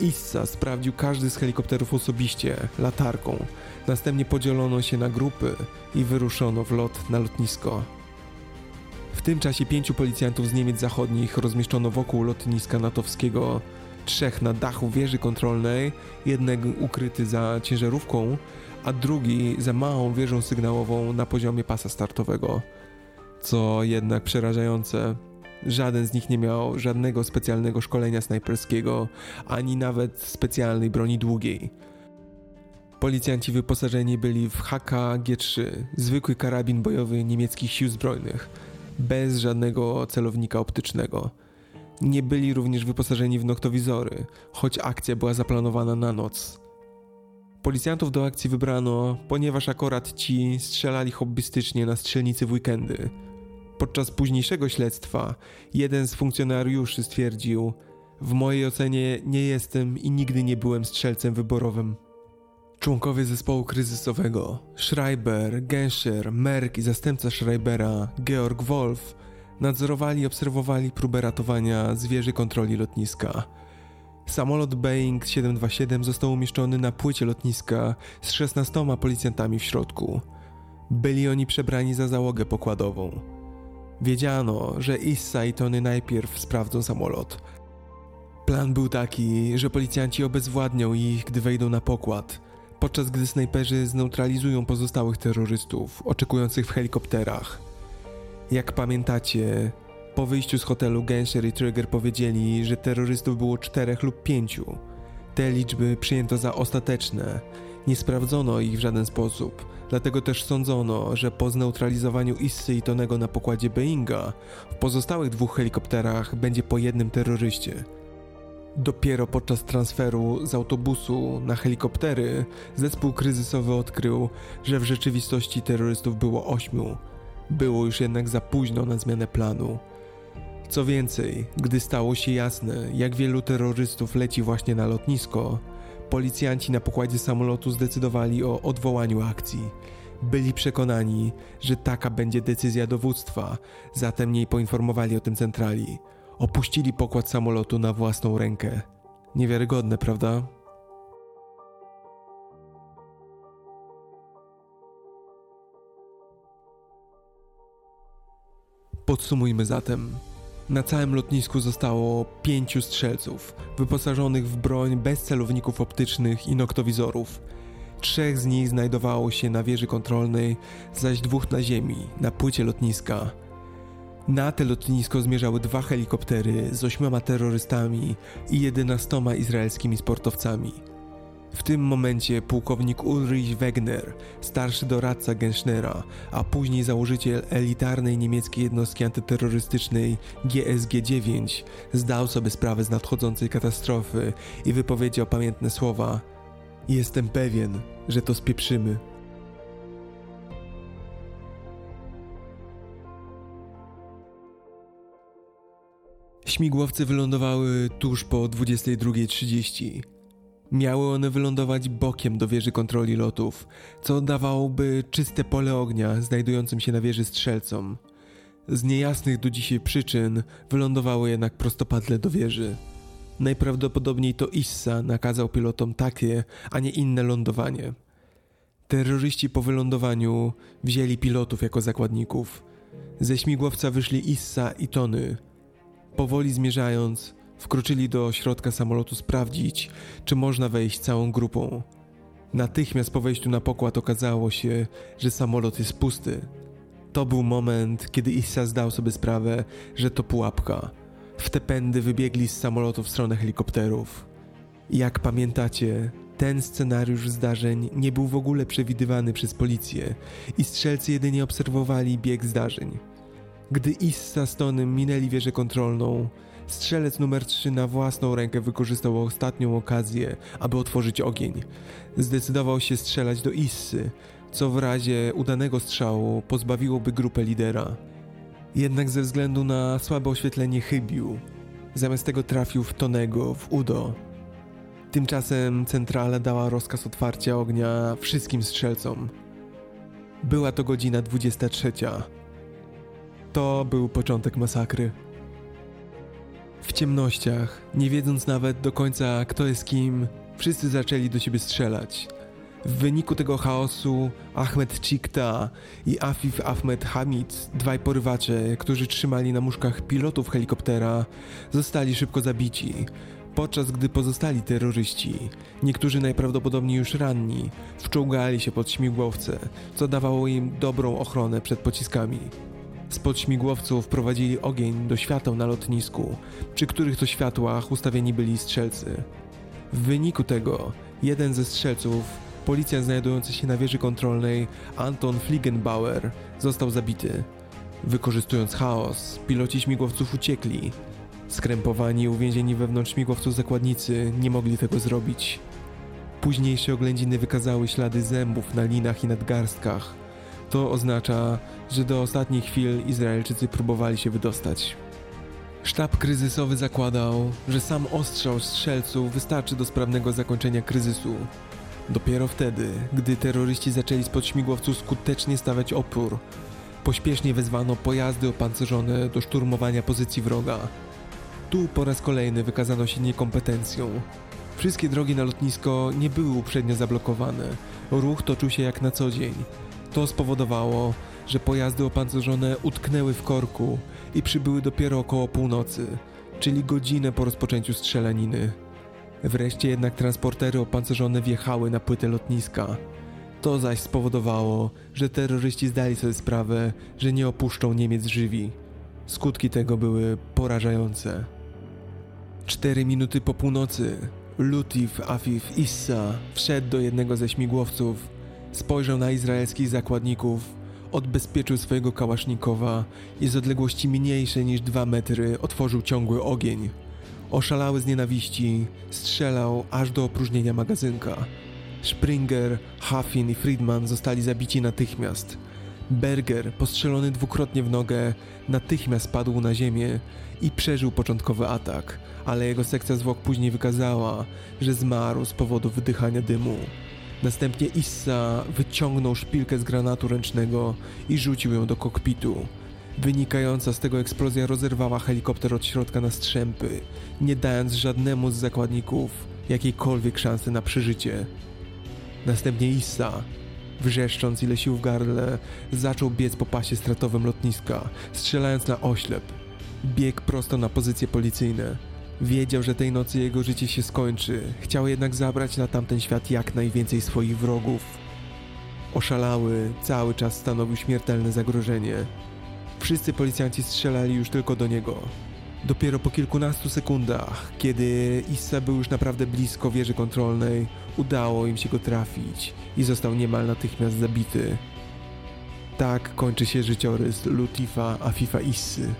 Issa sprawdził każdy z helikopterów osobiście, latarką. Następnie podzielono się na grupy i wyruszono w lot na lotnisko. W tym czasie pięciu policjantów z Niemiec Zachodnich rozmieszczono wokół lotniska natowskiego, trzech na dachu wieży kontrolnej, jeden ukryty za ciężarówką, a drugi za małą wieżą sygnałową na poziomie pasa startowego. Co jednak przerażające, żaden z nich nie miał żadnego specjalnego szkolenia snajperskiego, ani nawet specjalnej broni długiej. Policjanci wyposażeni byli w HK-G3, zwykły karabin bojowy niemieckich sił zbrojnych, bez żadnego celownika optycznego. Nie byli również wyposażeni w noktowizory, choć akcja była zaplanowana na noc. Policjantów do akcji wybrano, ponieważ akurat ci strzelali hobbystycznie na strzelnicy w weekendy. Podczas późniejszego śledztwa jeden z funkcjonariuszy stwierdził: W mojej ocenie nie jestem i nigdy nie byłem strzelcem wyborowym. Członkowie zespołu kryzysowego Schreiber, Genscher, Merck i zastępca Schreibera Georg Wolf nadzorowali i obserwowali próbę ratowania z wieży kontroli lotniska. Samolot Boeing 727 został umieszczony na płycie lotniska z 16 policjantami w środku. Byli oni przebrani za załogę pokładową. Wiedziano, że Issa i Tony najpierw sprawdzą samolot. Plan był taki, że policjanci obezwładnią ich, gdy wejdą na pokład, podczas gdy snajperzy zneutralizują pozostałych terrorystów oczekujących w helikopterach. Jak pamiętacie, po wyjściu z hotelu Genscher i Trigger powiedzieli, że terrorystów było czterech lub pięciu. Te liczby przyjęto za ostateczne. Nie sprawdzono ich w żaden sposób, dlatego też sądzono, że po zneutralizowaniu Issy i Tonego na pokładzie Boeinga, w pozostałych dwóch helikopterach będzie po jednym terroryście. Dopiero podczas transferu z autobusu na helikoptery zespół kryzysowy odkrył, że w rzeczywistości terrorystów było ośmiu. Było już jednak za późno na zmianę planu. Co więcej, gdy stało się jasne, jak wielu terrorystów leci właśnie na lotnisko, policjanci na pokładzie samolotu zdecydowali o odwołaniu akcji. Byli przekonani, że taka będzie decyzja dowództwa, zatem nie poinformowali o tym centrali. Opuścili pokład samolotu na własną rękę. Niewiarygodne, prawda? Podsumujmy zatem. Na całym lotnisku zostało pięciu strzelców, wyposażonych w broń bez celowników optycznych i noktowizorów. Trzech z nich znajdowało się na wieży kontrolnej, zaś dwóch na ziemi, na płycie lotniska. Na te lotnisko zmierzały dwa helikoptery z ośmioma terrorystami i jedenastoma izraelskimi sportowcami. W tym momencie pułkownik Ulrich Wegner, starszy doradca Genschnera, a później założyciel elitarnej niemieckiej jednostki antyterrorystycznej GSG-9, zdał sobie sprawę z nadchodzącej katastrofy i wypowiedział pamiętne słowa: Jestem pewien, że to spieprzymy. Śmigłowce wylądowały tuż po 22.30. Miały one wylądować bokiem do wieży kontroli lotów, co dawałoby czyste pole ognia znajdującym się na wieży strzelcom. Z niejasnych do dzisiaj przyczyn wylądowały jednak prostopadle do wieży. Najprawdopodobniej to Issa nakazał pilotom takie, a nie inne lądowanie. Terroryści po wylądowaniu wzięli pilotów jako zakładników. Ze śmigłowca wyszli Issa i Tony. Powoli zmierzając, Wkroczyli do środka samolotu sprawdzić, czy można wejść całą grupą. Natychmiast po wejściu na pokład okazało się, że samolot jest pusty. To był moment, kiedy Issa zdał sobie sprawę, że to pułapka. W te pędy wybiegli z samolotu w stronę helikopterów. Jak pamiętacie, ten scenariusz zdarzeń nie był w ogóle przewidywany przez policję i strzelcy jedynie obserwowali bieg zdarzeń. Gdy Issa z Tonym minęli wieżę kontrolną, Strzelec numer 3 na własną rękę wykorzystał ostatnią okazję, aby otworzyć ogień. Zdecydował się strzelać do Issy, co w razie udanego strzału pozbawiłoby grupę lidera. Jednak ze względu na słabe oświetlenie chybił. Zamiast tego trafił w Tonego, w Udo. Tymczasem centrala dała rozkaz otwarcia ognia wszystkim strzelcom. Była to godzina 23. To był początek masakry. W ciemnościach, nie wiedząc nawet do końca kto jest kim, wszyscy zaczęli do siebie strzelać. W wyniku tego chaosu Ahmed Chikta i Afif Ahmed Hamid, dwaj porywacze, którzy trzymali na muszkach pilotów helikoptera, zostali szybko zabici, podczas gdy pozostali terroryści, niektórzy najprawdopodobniej już ranni, wczołgali się pod śmigłowce, co dawało im dobrą ochronę przed pociskami. Spod śmigłowców prowadzili ogień do świateł na lotnisku, przy których to światłach ustawieni byli strzelcy. W wyniku tego jeden ze strzelców, policjant znajdujący się na wieży kontrolnej, Anton Fliegenbauer, został zabity. Wykorzystując chaos, piloci śmigłowców uciekli. Skrępowani i uwięzieni wewnątrz śmigłowców zakładnicy nie mogli tego zrobić. Późniejsze oględziny wykazały ślady zębów na linach i nadgarstkach. To oznacza, że do ostatnich chwil Izraelczycy próbowali się wydostać. Sztab kryzysowy zakładał, że sam ostrzał strzelców wystarczy do sprawnego zakończenia kryzysu. Dopiero wtedy, gdy terroryści zaczęli spod śmigłowców skutecznie stawiać opór, pośpiesznie wezwano pojazdy opancerzone do szturmowania pozycji wroga. Tu po raz kolejny wykazano się niekompetencją. Wszystkie drogi na lotnisko nie były uprzednio zablokowane. Ruch toczył się jak na co dzień. To spowodowało, że pojazdy opancerzone utknęły w korku i przybyły dopiero około północy, czyli godzinę po rozpoczęciu strzelaniny. Wreszcie jednak transportery opancerzone wjechały na płytę lotniska. To zaś spowodowało, że terroryści zdali sobie sprawę, że nie opuszczą Niemiec żywi. Skutki tego były porażające. Cztery minuty po północy Lutif Afif Issa wszedł do jednego ze śmigłowców, spojrzał na izraelskich zakładników, odbezpieczył swojego kałasznikowa i z odległości mniejszej niż dwa metry otworzył ciągły ogień. Oszalały z nienawiści, strzelał aż do opróżnienia magazynka. Springer, Huffin i Friedman zostali zabici natychmiast. Berger, postrzelony dwukrotnie w nogę, natychmiast padł na ziemię i przeżył początkowy atak, ale jego sekcja zwłok później wykazała, że zmarł z powodu wydychania dymu. Następnie Issa wyciągnął szpilkę z granatu ręcznego i rzucił ją do kokpitu. Wynikająca z tego eksplozja rozerwała helikopter od środka na strzępy, nie dając żadnemu z zakładników jakiejkolwiek szansy na przeżycie. Następnie Issa, wrzeszcząc ile sił w gardle, zaczął biec po pasie stratowym lotniska, strzelając na oślep. Biegł prosto na pozycje policyjne. Wiedział, że tej nocy jego życie się skończy, chciał jednak zabrać na tamten świat jak najwięcej swoich wrogów. Oszalały cały czas stanowił śmiertelne zagrożenie. Wszyscy policjanci strzelali już tylko do niego. Dopiero po kilkunastu sekundach, kiedy Issa był już naprawdę blisko wieży kontrolnej, udało im się go trafić i został niemal natychmiast zabity. Tak kończy się życiorys Lutifa Afifa Issy.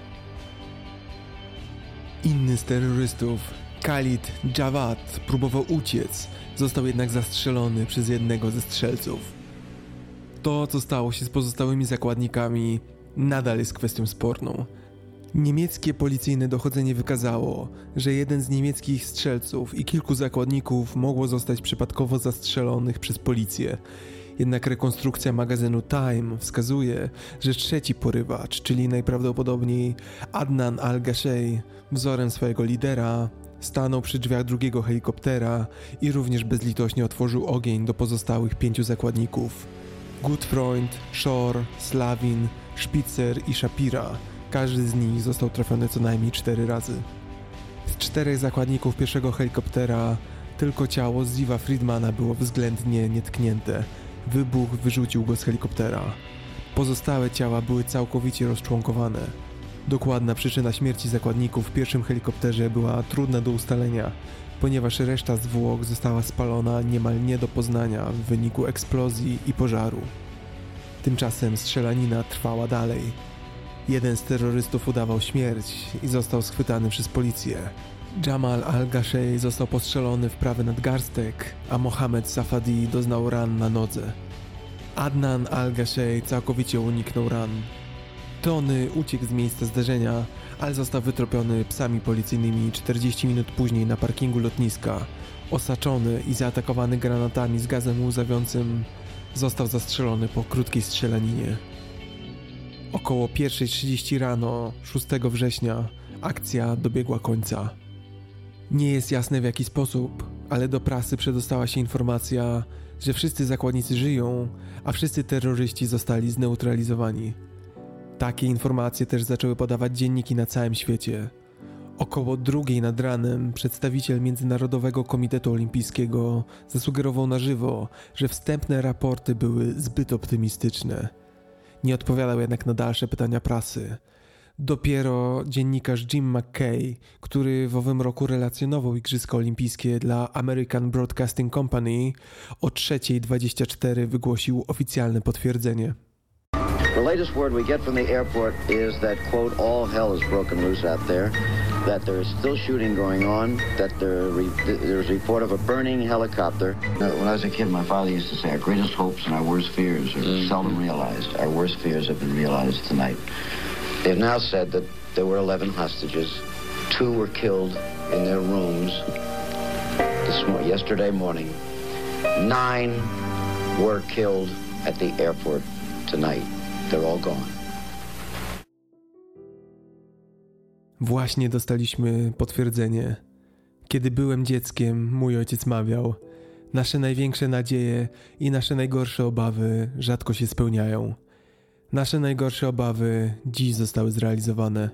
Inny z terrorystów, Khalid Jawad, próbował uciec, został jednak zastrzelony przez jednego ze strzelców. To, co stało się z pozostałymi zakładnikami, nadal jest kwestią sporną. Niemieckie policyjne dochodzenie wykazało, że jeden z niemieckich strzelców i kilku zakładników mogło zostać przypadkowo zastrzelonych przez policję. Jednak rekonstrukcja magazynu Time wskazuje, że trzeci porywacz, czyli najprawdopodobniej Adnan al-Gashey, wzorem swojego lidera, stanął przy drzwiach drugiego helikoptera i również bezlitośnie otworzył ogień do pozostałych pięciu zakładników. Gutfreund, Shore, Slavin, Spitzer i Shapira każdy z nich został trafiony co najmniej cztery razy. Z czterech zakładników pierwszego helikoptera tylko ciało Ziva Friedmana było względnie nietknięte. Wybuch wyrzucił go z helikoptera. Pozostałe ciała były całkowicie rozczłonkowane. Dokładna przyczyna śmierci zakładników w pierwszym helikopterze była trudna do ustalenia, ponieważ reszta zwłok została spalona niemal nie do poznania w wyniku eksplozji i pożaru. Tymczasem strzelanina trwała dalej. Jeden z terrorystów udawał śmierć i został schwytany przez policję. Jamal al-Gashey został postrzelony w prawy nadgarstek, a Mohamed Safadi doznał ran na nodze. Adnan al-Gashey całkowicie uniknął ran. Tony uciekł z miejsca zdarzenia, ale został wytropiony psami policyjnymi 40 minut później na parkingu lotniska. Osaczony i zaatakowany granatami z gazem łzawiącym, został zastrzelony po krótkiej strzelaninie. Około 1.30 rano 6 września akcja dobiegła końca. Nie jest jasne w jaki sposób, ale do prasy przedostała się informacja, że wszyscy zakładnicy żyją, a wszyscy terroryści zostali zneutralizowani. Takie informacje też zaczęły podawać dzienniki na całym świecie. Około drugiej nad ranem przedstawiciel Międzynarodowego Komitetu Olimpijskiego zasugerował na żywo, że wstępne raporty były zbyt optymistyczne. Nie odpowiadał jednak na dalsze pytania prasy. Dopiero dziennikarz Jim McKay, który w owym roku relacjonował Igrzyska Olimpijskie dla American Broadcasting Company, o 3.24 wygłosił oficjalne potwierdzenie. The latest word we get from the airport is that, quote, all hell is broken loose out there, that there is still shooting going on, that there re- there's a report of a burning helicopter. When I was a kid, my father used to say, our greatest hopes and our worst fears are seldom realized. Our worst fears have been realized tonight. They've now said that there were 11 hostages. Two were killed in their rooms this mo- yesterday morning. Nine were killed at the airport tonight. They're all gone. Właśnie dostaliśmy potwierdzenie. Kiedy byłem dzieckiem, mój ojciec mawiał: Nasze największe nadzieje i nasze najgorsze obawy rzadko się spełniają. Nasze najgorsze obawy dziś zostały zrealizowane.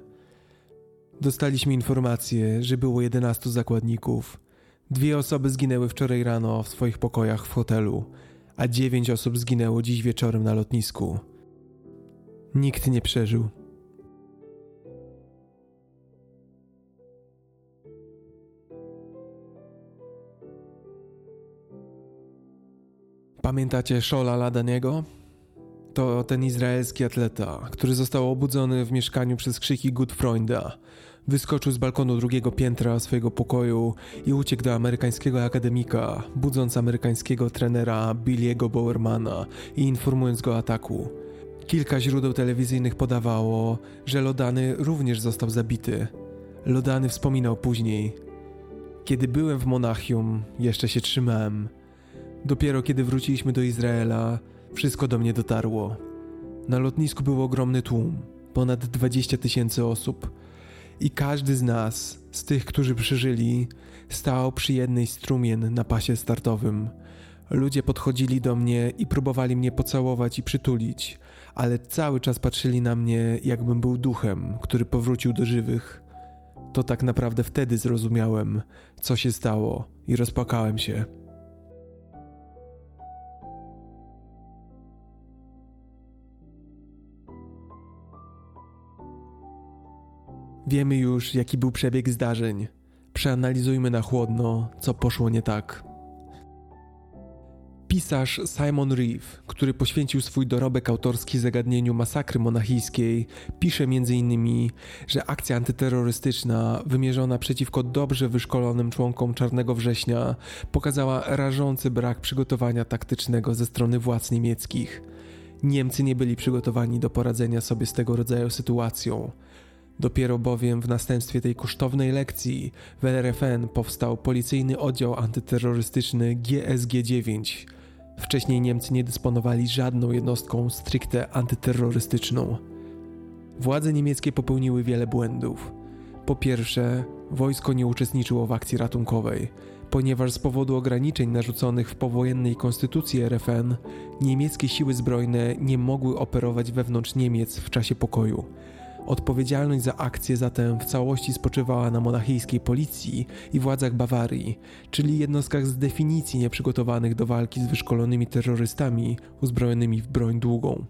Dostaliśmy informację, że było 11 zakładników. Dwie osoby zginęły wczoraj rano w swoich pokojach w hotelu, a dziewięć osób zginęło dziś wieczorem na lotnisku. Nikt nie przeżył. Pamiętacie Szola Ladaniego? To ten izraelski atleta, który został obudzony w mieszkaniu przez krzyki Gutfreunda. Wyskoczył z balkonu drugiego piętra swojego pokoju i uciekł do amerykańskiego akademika, budząc amerykańskiego trenera Billiego Bowermana i informując go o ataku. Kilka źródeł telewizyjnych podawało, że Lodany również został zabity. Lodany wspominał później: Kiedy byłem w Monachium, jeszcze się trzymałem. Dopiero kiedy wróciliśmy do Izraela, wszystko do mnie dotarło. Na lotnisku był ogromny tłum, ponad 20 tysięcy osób. I każdy z nas, z tych, którzy przeżyli, stał przy jednej strumien na pasie startowym. Ludzie podchodzili do mnie i próbowali mnie pocałować i przytulić, ale cały czas patrzyli na mnie, jakbym był duchem, który powrócił do żywych. To tak naprawdę wtedy zrozumiałem, co się stało, i rozpłakałem się. Wiemy już, jaki był przebieg zdarzeń. Przeanalizujmy na chłodno, co poszło nie tak. Pisarz Simon Reeve, który poświęcił swój dorobek autorski zagadnieniu masakry monachijskiej, pisze m.in., że akcja antyterrorystyczna wymierzona przeciwko dobrze wyszkolonym członkom Czarnego Września pokazała rażący brak przygotowania taktycznego ze strony władz niemieckich. Niemcy nie byli przygotowani do poradzenia sobie z tego rodzaju sytuacją. Dopiero bowiem w następstwie tej kosztownej lekcji w RFN powstał policyjny oddział antyterrorystyczny GSG-9. Wcześniej Niemcy nie dysponowali żadną jednostką stricte antyterrorystyczną. Władze niemieckie popełniły wiele błędów. Po pierwsze, wojsko nie uczestniczyło w akcji ratunkowej, ponieważ z powodu ograniczeń narzuconych w powojennej konstytucji RFN, niemieckie siły zbrojne nie mogły operować wewnątrz Niemiec w czasie pokoju. Odpowiedzialność za akcję zatem w całości spoczywała na monachijskiej policji i władzach Bawarii, czyli jednostkach z definicji nieprzygotowanych do walki z wyszkolonymi terrorystami uzbrojonymi w broń długą.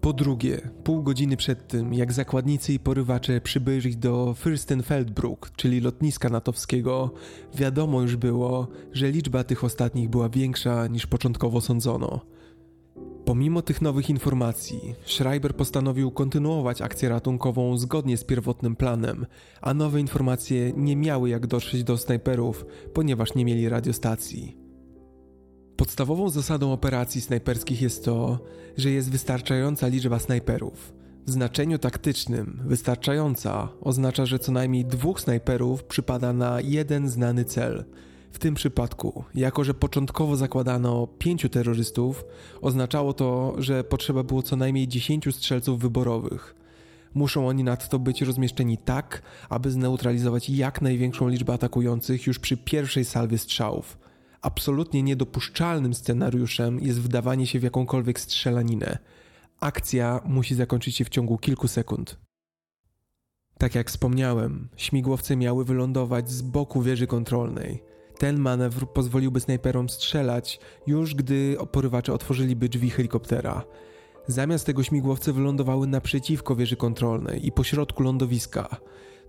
Po drugie, pół godziny przed tym, jak zakładnicy i porywacze przybyli do Fürstenfeldbruck, czyli lotniska natowskiego, wiadomo już było, że liczba tych ostatnich była większa niż początkowo sądzono. Pomimo tych nowych informacji, Schreiber postanowił kontynuować akcję ratunkową zgodnie z pierwotnym planem, a nowe informacje nie miały jak dotrzeć do snajperów, ponieważ nie mieli radiostacji. Podstawową zasadą operacji snajperskich jest to, że jest wystarczająca liczba snajperów. W znaczeniu taktycznym wystarczająca oznacza, że co najmniej dwóch snajperów przypada na jeden znany cel – w tym przypadku, jako że początkowo zakładano pięciu terrorystów, oznaczało to, że potrzeba było co najmniej dziesięciu strzelców wyborowych. Muszą oni nadto być rozmieszczeni tak, aby zneutralizować jak największą liczbę atakujących już przy pierwszej salwie strzałów. Absolutnie niedopuszczalnym scenariuszem jest wdawanie się w jakąkolwiek strzelaninę. Akcja musi zakończyć się w ciągu kilku sekund. Tak jak wspomniałem, śmigłowce miały wylądować z boku wieży kontrolnej. Ten manewr pozwoliłby snajperom strzelać, już gdy porywacze otworzyliby drzwi helikoptera. Zamiast tego śmigłowce wylądowały naprzeciwko wieży kontrolnej i pośrodku lądowiska.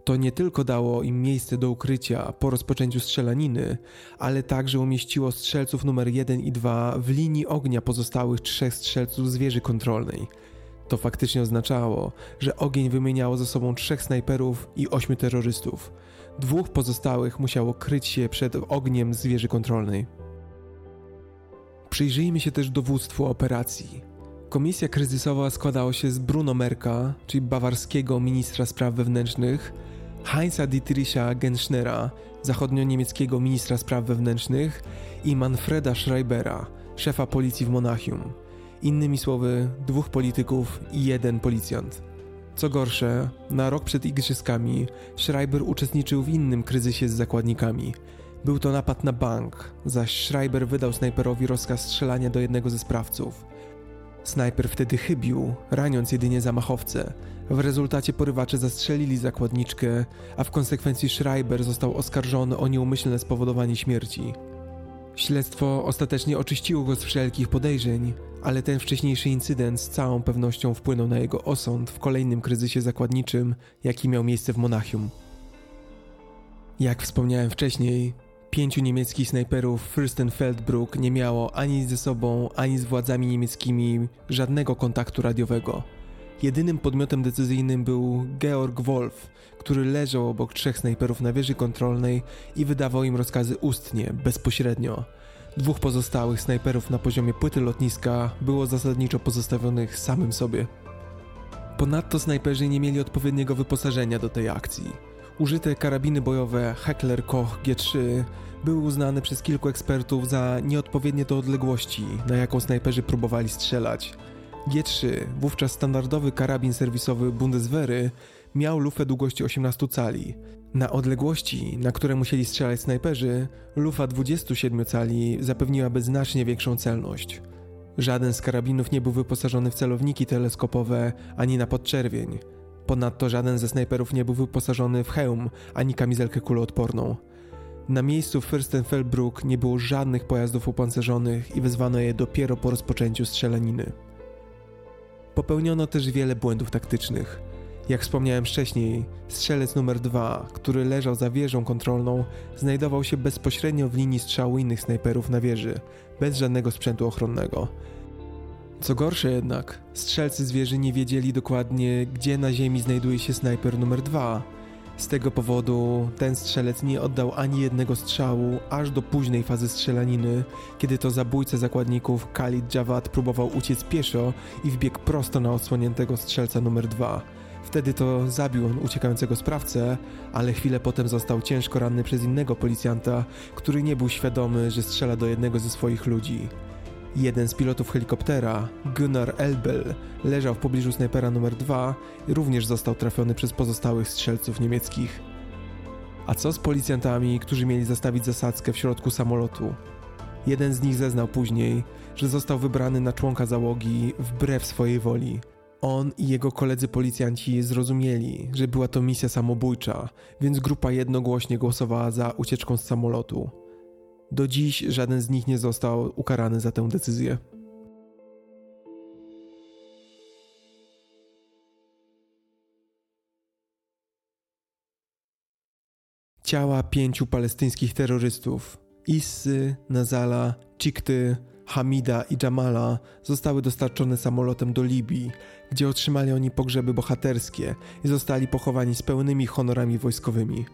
To nie tylko dało im miejsce do ukrycia po rozpoczęciu strzelaniny, ale także umieściło strzelców numer 1 i 2 w linii ognia pozostałych trzech strzelców z wieży kontrolnej. To faktycznie oznaczało, że ogień wymieniało ze sobą trzech snajperów i ośmiu terrorystów. Dwóch pozostałych musiało kryć się przed ogniem z wieży kontrolnej. Przyjrzyjmy się też dowództwu operacji. Komisja kryzysowa składała się z Bruno Merka, czyli bawarskiego ministra spraw wewnętrznych, Heinza Dietricha Genschnera, zachodnio-niemieckiego ministra spraw wewnętrznych i Manfreda Schreibera, szefa policji w Monachium. Innymi słowy, dwóch polityków i jeden policjant. Co gorsze, na rok przed igrzyskami Schreiber uczestniczył w innym kryzysie z zakładnikami. Był to napad na bank, zaś Schreiber wydał snajperowi rozkaz strzelania do jednego ze sprawców. Snajper wtedy chybił, raniąc jedynie zamachowcę. W rezultacie porywacze zastrzelili zakładniczkę, a w konsekwencji Schreiber został oskarżony o nieumyślne spowodowanie śmierci. Śledztwo ostatecznie oczyściło go z wszelkich podejrzeń, ale ten wcześniejszy incydent z całą pewnością wpłynął na jego osąd w kolejnym kryzysie zakładniczym, jaki miał miejsce w Monachium. Jak wspomniałem wcześniej, pięciu niemieckich snajperów Fürstenfeldbruck nie miało ani ze sobą, ani z władzami niemieckimi żadnego kontaktu radiowego. Jedynym podmiotem decyzyjnym był Georg Wolf, który leżał obok trzech snajperów na wieży kontrolnej i wydawał im rozkazy ustnie, bezpośrednio. Dwóch pozostałych snajperów na poziomie płyty lotniska było zasadniczo pozostawionych samym sobie. Ponadto snajperzy nie mieli odpowiedniego wyposażenia do tej akcji. Użyte karabiny bojowe Heckler Koch G3 były uznane przez kilku ekspertów za nieodpowiednie do odległości, na jaką snajperzy próbowali strzelać. G3, wówczas standardowy karabin serwisowy Bundeswehry, miał lufę długości 18 cali. Na odległości, na które musieli strzelać snajperzy, lufa 27 cali zapewniłaby znacznie większą celność. Żaden z karabinów nie był wyposażony w celowniki teleskopowe ani na podczerwień. Ponadto żaden ze snajperów nie był wyposażony w hełm ani kamizelkę kuloodporną. Na miejscu Fürstenfeldbruck nie było żadnych pojazdów opancerzonych i wezwano je dopiero po rozpoczęciu strzelaniny. Popełniono też wiele błędów taktycznych. Jak wspomniałem wcześniej, strzelec numer 2, który leżał za wieżą kontrolną, znajdował się bezpośrednio w linii strzału innych snajperów na wieży, bez żadnego sprzętu ochronnego. Co gorsze jednak, strzelcy z wieży nie wiedzieli dokładnie, gdzie na ziemi znajduje się snajper numer 2. Z tego powodu ten strzelec nie oddał ani jednego strzału aż do późnej fazy strzelaniny, kiedy to zabójca zakładników Khalid Jawad próbował uciec pieszo i wbiegł prosto na odsłoniętego strzelca numer 2. Wtedy to zabił on uciekającego sprawcę, ale chwilę potem został ciężko ranny przez innego policjanta, który nie był świadomy, że strzela do jednego ze swoich ludzi. Jeden z pilotów helikoptera, Gunnar Elbel, leżał w pobliżu snajpera numer 2 i również został trafiony przez pozostałych strzelców niemieckich. A co z policjantami, którzy mieli zastawić zasadzkę w środku samolotu? Jeden z nich zeznał później, że został wybrany na członka załogi wbrew swojej woli – on i jego koledzy policjanci zrozumieli, że była to misja samobójcza, więc grupa jednogłośnie głosowała za ucieczką z samolotu. Do dziś żaden z nich nie został ukarany za tę decyzję. Ciała pięciu palestyńskich terrorystów Issy, Nazala, Cikty, Hamida i Jamala zostały dostarczone samolotem do Libii, gdzie otrzymali oni pogrzeby bohaterskie i zostali pochowani z pełnymi honorami wojskowymi.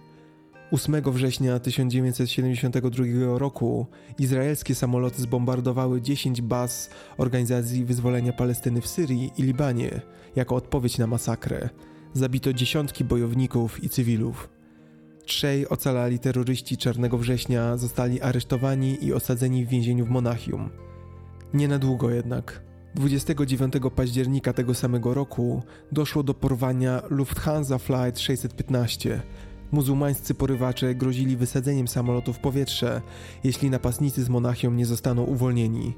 8 września 1972 roku izraelskie samoloty zbombardowały 10 baz Organizacji Wyzwolenia Palestyny w Syrii i Libanie jako odpowiedź na masakrę. Zabito dziesiątki bojowników i cywilów. Trzej ocalali terroryści Czarnego Września zostali aresztowani i osadzeni w więzieniu w Monachium. Nie na długo jednak. 29 października tego samego roku doszło do porwania Lufthansa Flight 615. Muzułmańscy porywacze grozili wysadzeniem samolotu w powietrze, jeśli napastnicy z Monachium nie zostaną uwolnieni.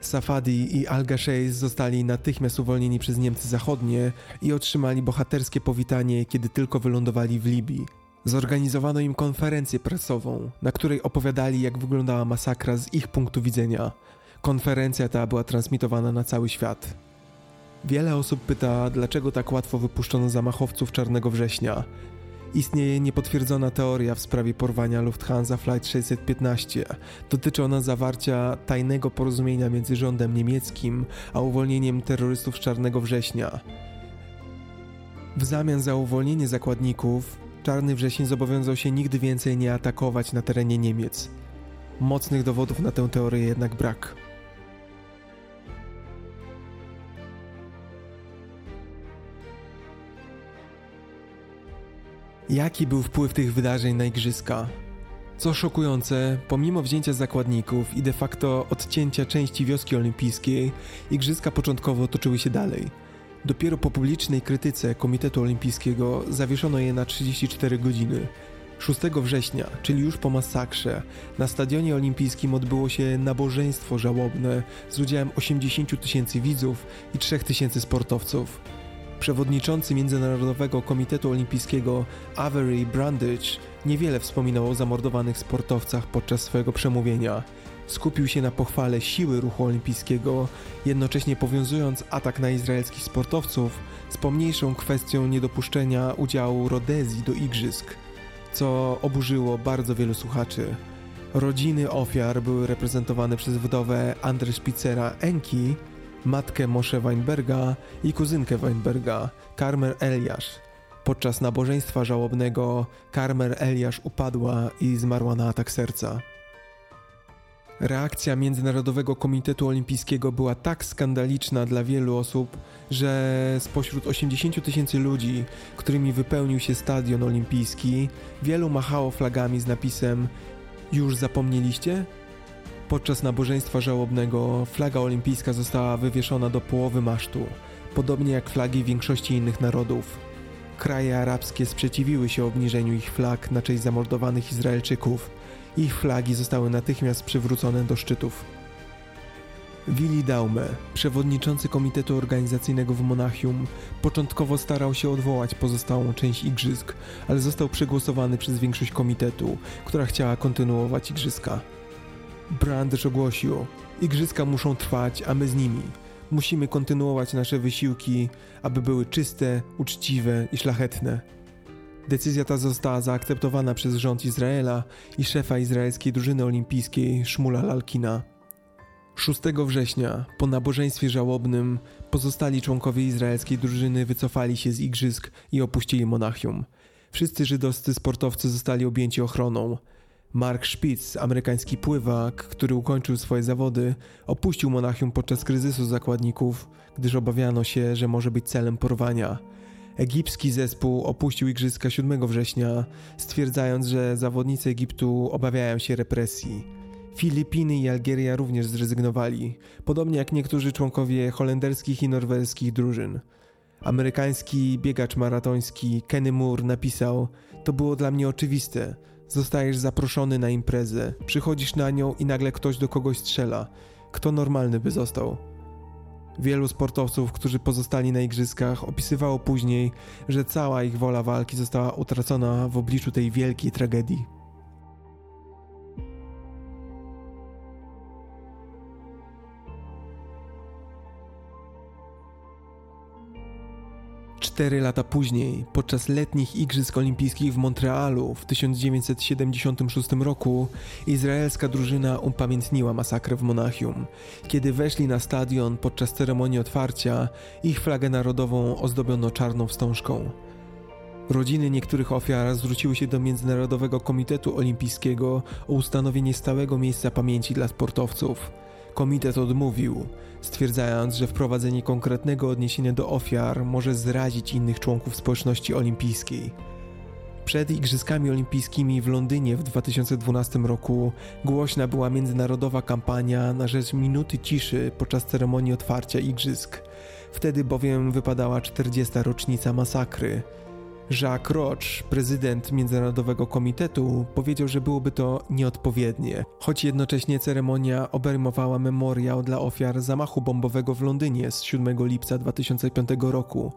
Safadi i Al-Gasheis zostali natychmiast uwolnieni przez Niemcy Zachodnie i otrzymali bohaterskie powitanie, kiedy tylko wylądowali w Libii. Zorganizowano im konferencję prasową, na której opowiadali, jak wyglądała masakra z ich punktu widzenia. Konferencja ta była transmitowana na cały świat. Wiele osób pyta, dlaczego tak łatwo wypuszczono zamachowców Czarnego Września. Istnieje niepotwierdzona teoria w sprawie porwania Lufthansa Flight 615. Dotyczy ona zawarcia tajnego porozumienia między rządem niemieckim a uwolnieniem terrorystów z Czarnego Września. W zamian za uwolnienie zakładników, Czarny Wrzesień zobowiązał się nigdy więcej nie atakować na terenie Niemiec. Mocnych dowodów na tę teorię jednak brak. Jaki był wpływ tych wydarzeń na igrzyska? Co szokujące, pomimo wzięcia zakładników i de facto odcięcia części wioski olimpijskiej, igrzyska początkowo toczyły się dalej. Dopiero po publicznej krytyce Komitetu Olimpijskiego zawieszono je na 34 godziny. 6 września, czyli już po masakrze, na stadionie olimpijskim odbyło się nabożeństwo żałobne z udziałem 80 tysięcy widzów i 3 tysięcy sportowców. Przewodniczący Międzynarodowego Komitetu Olimpijskiego Avery Brandage niewiele wspominał o zamordowanych sportowcach podczas swojego przemówienia. Skupił się na pochwale siły ruchu olimpijskiego, jednocześnie powiązując atak na izraelskich sportowców z pomniejszą kwestią niedopuszczenia udziału Rodezji do igrzysk, co oburzyło bardzo wielu słuchaczy. Rodziny ofiar były reprezentowane przez wdowę Andre Spitzera Enki, matkę Moshe Weinberga i kuzynkę Weinberga, Karmer Eliasz. Podczas nabożeństwa żałobnego Karmer Eliasz upadła i zmarła na atak serca. Reakcja Międzynarodowego Komitetu Olimpijskiego była tak skandaliczna dla wielu osób, że spośród 80 tysięcy ludzi, którymi wypełnił się stadion olimpijski, wielu machało flagami z napisem Już zapomnieliście? Podczas nabożeństwa żałobnego flaga olimpijska została wywieszona do połowy masztu, podobnie jak flagi większości innych narodów. Kraje arabskie sprzeciwiły się obniżeniu ich flag na cześć zamordowanych Izraelczyków. Ich flagi zostały natychmiast przywrócone do szczytów. Willi Daume, przewodniczący Komitetu Organizacyjnego w Monachium, początkowo starał się odwołać pozostałą część igrzysk, ale został przegłosowany przez większość komitetu, która chciała kontynuować igrzyska. Brandish ogłosił: Igrzyska muszą trwać, a my z nimi. Musimy kontynuować nasze wysiłki, aby były czyste, uczciwe i szlachetne. Decyzja ta została zaakceptowana przez rząd Izraela i szefa izraelskiej drużyny olimpijskiej Szmula Lalkina. 6 września, po nabożeństwie żałobnym, pozostali członkowie izraelskiej drużyny wycofali się z igrzysk i opuścili Monachium. Wszyscy żydowscy sportowcy zostali objęci ochroną. Mark Spitz, amerykański pływak, który ukończył swoje zawody, opuścił Monachium podczas kryzysu zakładników, gdyż obawiano się, że może być celem porwania. Egipski zespół opuścił igrzyska 7 września, stwierdzając, że zawodnicy Egiptu obawiają się represji. Filipiny i Algieria również zrezygnowali, podobnie jak niektórzy członkowie holenderskich i norweskich drużyn. Amerykański biegacz maratoński Kenny Moore napisał: To było dla mnie oczywiste. Zostajesz zaproszony na imprezę, przychodzisz na nią i nagle ktoś do kogoś strzela. Kto normalny by został? Wielu sportowców, którzy pozostali na igrzyskach, opisywało później, że cała ich wola walki została utracona w obliczu tej wielkiej tragedii. Cztery lata później, podczas letnich Igrzysk Olimpijskich w Montrealu w 1976 roku, izraelska drużyna upamiętniła masakrę w Monachium. Kiedy weszli na stadion podczas ceremonii otwarcia, ich flagę narodową ozdobiono czarną wstążką. Rodziny niektórych ofiar zwróciły się do Międzynarodowego Komitetu Olimpijskiego o ustanowienie stałego miejsca pamięci dla sportowców. Komitet odmówił, stwierdzając, że wprowadzenie konkretnego odniesienia do ofiar może zrazić innych członków społeczności olimpijskiej. Przed Igrzyskami Olimpijskimi w Londynie w 2012 roku głośna była międzynarodowa kampania na rzecz minuty ciszy podczas ceremonii otwarcia Igrzysk. Wtedy bowiem wypadała 40. rocznica masakry. Jacques Roch, prezydent Międzynarodowego Komitetu, powiedział, że byłoby to nieodpowiednie, choć jednocześnie ceremonia obejmowała memoriał dla ofiar zamachu bombowego w Londynie z 7 lipca 2005 roku.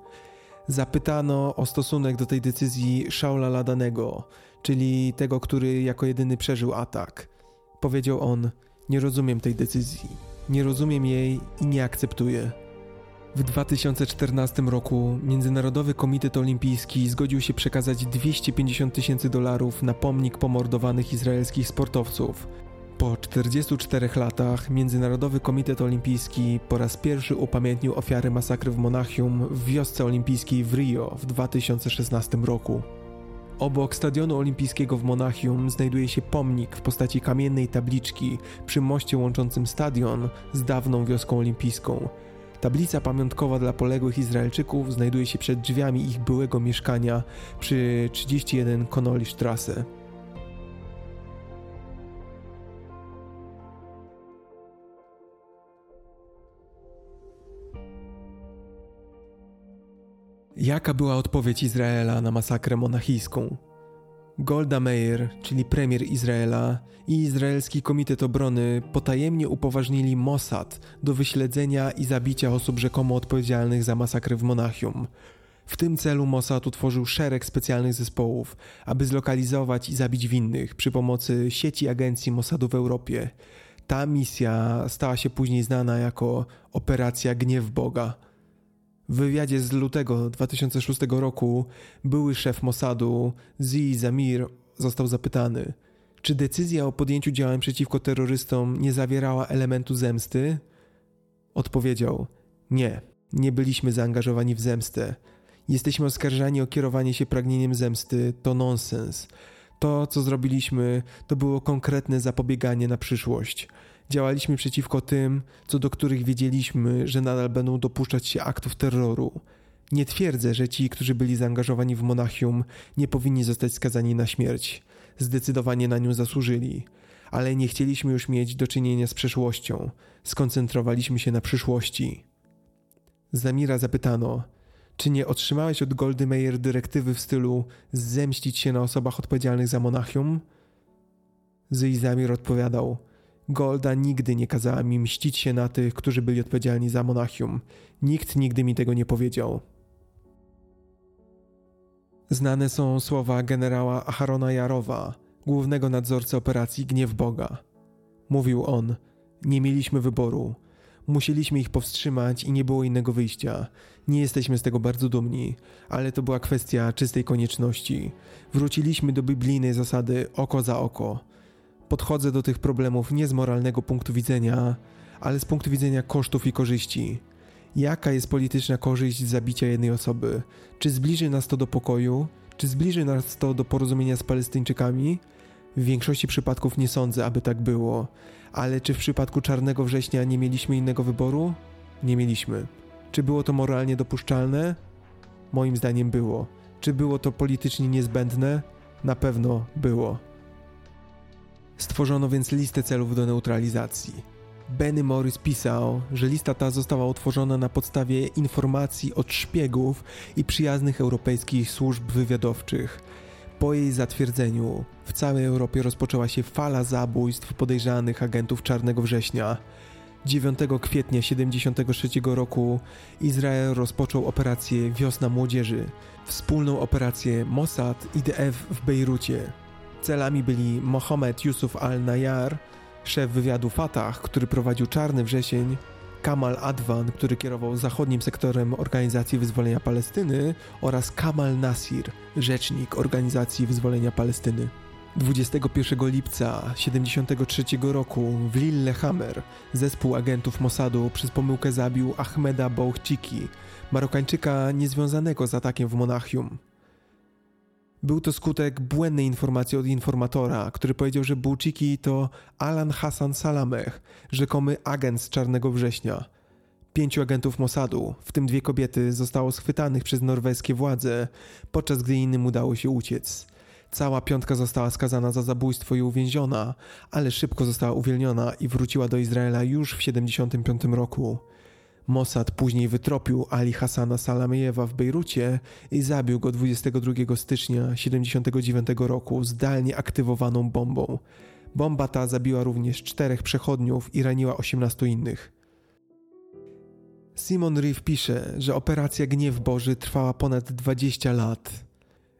Zapytano o stosunek do tej decyzji Shaula Ladanego, czyli tego, który jako jedyny przeżył atak. Powiedział on: Nie rozumiem tej decyzji, nie rozumiem jej i nie akceptuję. W 2014 roku Międzynarodowy Komitet Olimpijski zgodził się przekazać 250 tysięcy dolarów na pomnik pomordowanych izraelskich sportowców. Po 44 latach Międzynarodowy Komitet Olimpijski po raz pierwszy upamiętnił ofiary masakry w Monachium w wiosce olimpijskiej w Rio w 2016 roku. Obok stadionu olimpijskiego w Monachium znajduje się pomnik w postaci kamiennej tabliczki przy moście łączącym stadion z dawną wioską olimpijską – Tablica pamiątkowa dla poległych Izraelczyków znajduje się przed drzwiami ich byłego mieszkania przy 31 Konolistrasse. Jaka była odpowiedź Izraela na masakrę monachijską? Golda Meir, czyli premier Izraela i Izraelski Komitet Obrony potajemnie upoważnili Mossad do wyśledzenia i zabicia osób rzekomo odpowiedzialnych za masakrę w Monachium. W tym celu Mossad utworzył szereg specjalnych zespołów, aby zlokalizować i zabić winnych przy pomocy sieci agencji Mossadu w Europie. Ta misja stała się później znana jako Operacja Gniew Boga – w wywiadzie z lutego 2006 roku były szef Mossadu Zi Zamir został zapytany, czy decyzja o podjęciu działań przeciwko terrorystom nie zawierała elementu zemsty? Odpowiedział: Nie, nie byliśmy zaangażowani w zemstę. Jesteśmy oskarżani o kierowanie się pragnieniem zemsty. To nonsens. To, co zrobiliśmy, to było konkretne zapobieganie na przyszłość. Działaliśmy przeciwko tym, co do których wiedzieliśmy, że nadal będą dopuszczać się aktów terroru. Nie twierdzę, że ci, którzy byli zaangażowani w Monachium, nie powinni zostać skazani na śmierć. Zdecydowanie na nią zasłużyli. Ale nie chcieliśmy już mieć do czynienia z przeszłością. Skoncentrowaliśmy się na przyszłości. Zamira zapytano, czy nie otrzymałeś od Goldy dyrektywy w stylu zemścić się na osobach odpowiedzialnych za Monachium? Zyj Zamir odpowiadał, Golda nigdy nie kazała mi mścić się na tych, którzy byli odpowiedzialni za Monachium. Nikt nigdy mi tego nie powiedział. Znane są słowa generała Aharona Jarowa, głównego nadzorcy operacji Gniew Boga. Mówił on: Nie mieliśmy wyboru. Musieliśmy ich powstrzymać i nie było innego wyjścia. Nie jesteśmy z tego bardzo dumni, ale to była kwestia czystej konieczności. Wróciliśmy do biblijnej zasady oko za oko podchodzę do tych problemów nie z moralnego punktu widzenia, ale z punktu widzenia kosztów i korzyści. Jaka jest polityczna korzyść zabicia jednej osoby? Czy zbliży nas to do pokoju? Czy zbliży nas to do porozumienia z Palestyńczykami? W większości przypadków nie sądzę, aby tak było. Ale czy w przypadku Czarnego Września nie mieliśmy innego wyboru? Nie mieliśmy. Czy było to moralnie dopuszczalne? Moim zdaniem było. Czy było to politycznie niezbędne? Na pewno było. Stworzono więc listę celów do neutralizacji. Benny Morris pisał, że lista ta została utworzona na podstawie informacji od szpiegów i przyjaznych europejskich służb wywiadowczych. Po jej zatwierdzeniu w całej Europie rozpoczęła się fala zabójstw podejrzanych agentów Czarnego Września. 9 kwietnia 1973 roku Izrael rozpoczął operację Wiosna Młodzieży, wspólną operację Mossad i DF w Bejrucie. Celami byli Mohamed Yusuf al-Nayar, szef wywiadu Fatah, który prowadził Czarny Wrzesień, Kamal Adwan, który kierował zachodnim sektorem Organizacji Wyzwolenia Palestyny oraz Kamal Nasir, rzecznik Organizacji Wyzwolenia Palestyny. 21 lipca 1973 roku w Lillehammer zespół agentów Mossadu przez pomyłkę zabił Ahmeda Bouchciki, Marokańczyka niezwiązanego z atakiem w Monachium. Był to skutek błędnej informacji od informatora, który powiedział, że Bouchiki to Alan Hassan Salameh, rzekomy agent z Czarnego Września. Pięciu agentów Mossadu, w tym dwie kobiety, zostało schwytanych przez norweskie władze, podczas gdy innym udało się uciec. Cała piątka została skazana za zabójstwo i uwięziona, ale szybko została uwolniona i wróciła do Izraela już w 1975 roku. Mossad później wytropił Ali Hassana Salamejewa w Bejrucie i zabił go 22 stycznia 1979 roku zdalnie aktywowaną bombą. Bomba ta zabiła również czterech przechodniów i raniła 18 innych. Simon Reeve pisze, że operacja Gniew Boży trwała ponad 20 lat.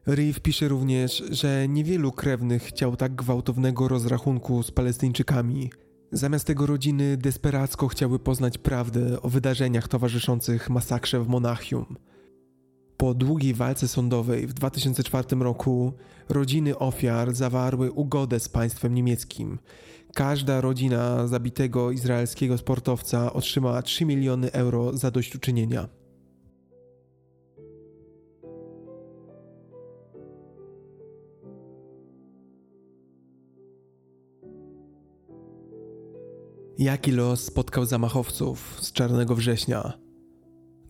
Reeve pisze również, że niewielu krewnych chciał tak gwałtownego rozrachunku z Palestyńczykami. Zamiast tego rodziny desperacko chciały poznać prawdę o wydarzeniach towarzyszących masakrze w Monachium. Po długiej walce sądowej w 2004 roku rodziny ofiar zawarły ugodę z państwem niemieckim. Każda rodzina zabitego izraelskiego sportowca otrzymała 3 miliony euro zadośćuczynienia. Jaki los spotkał zamachowców z Czarnego Września?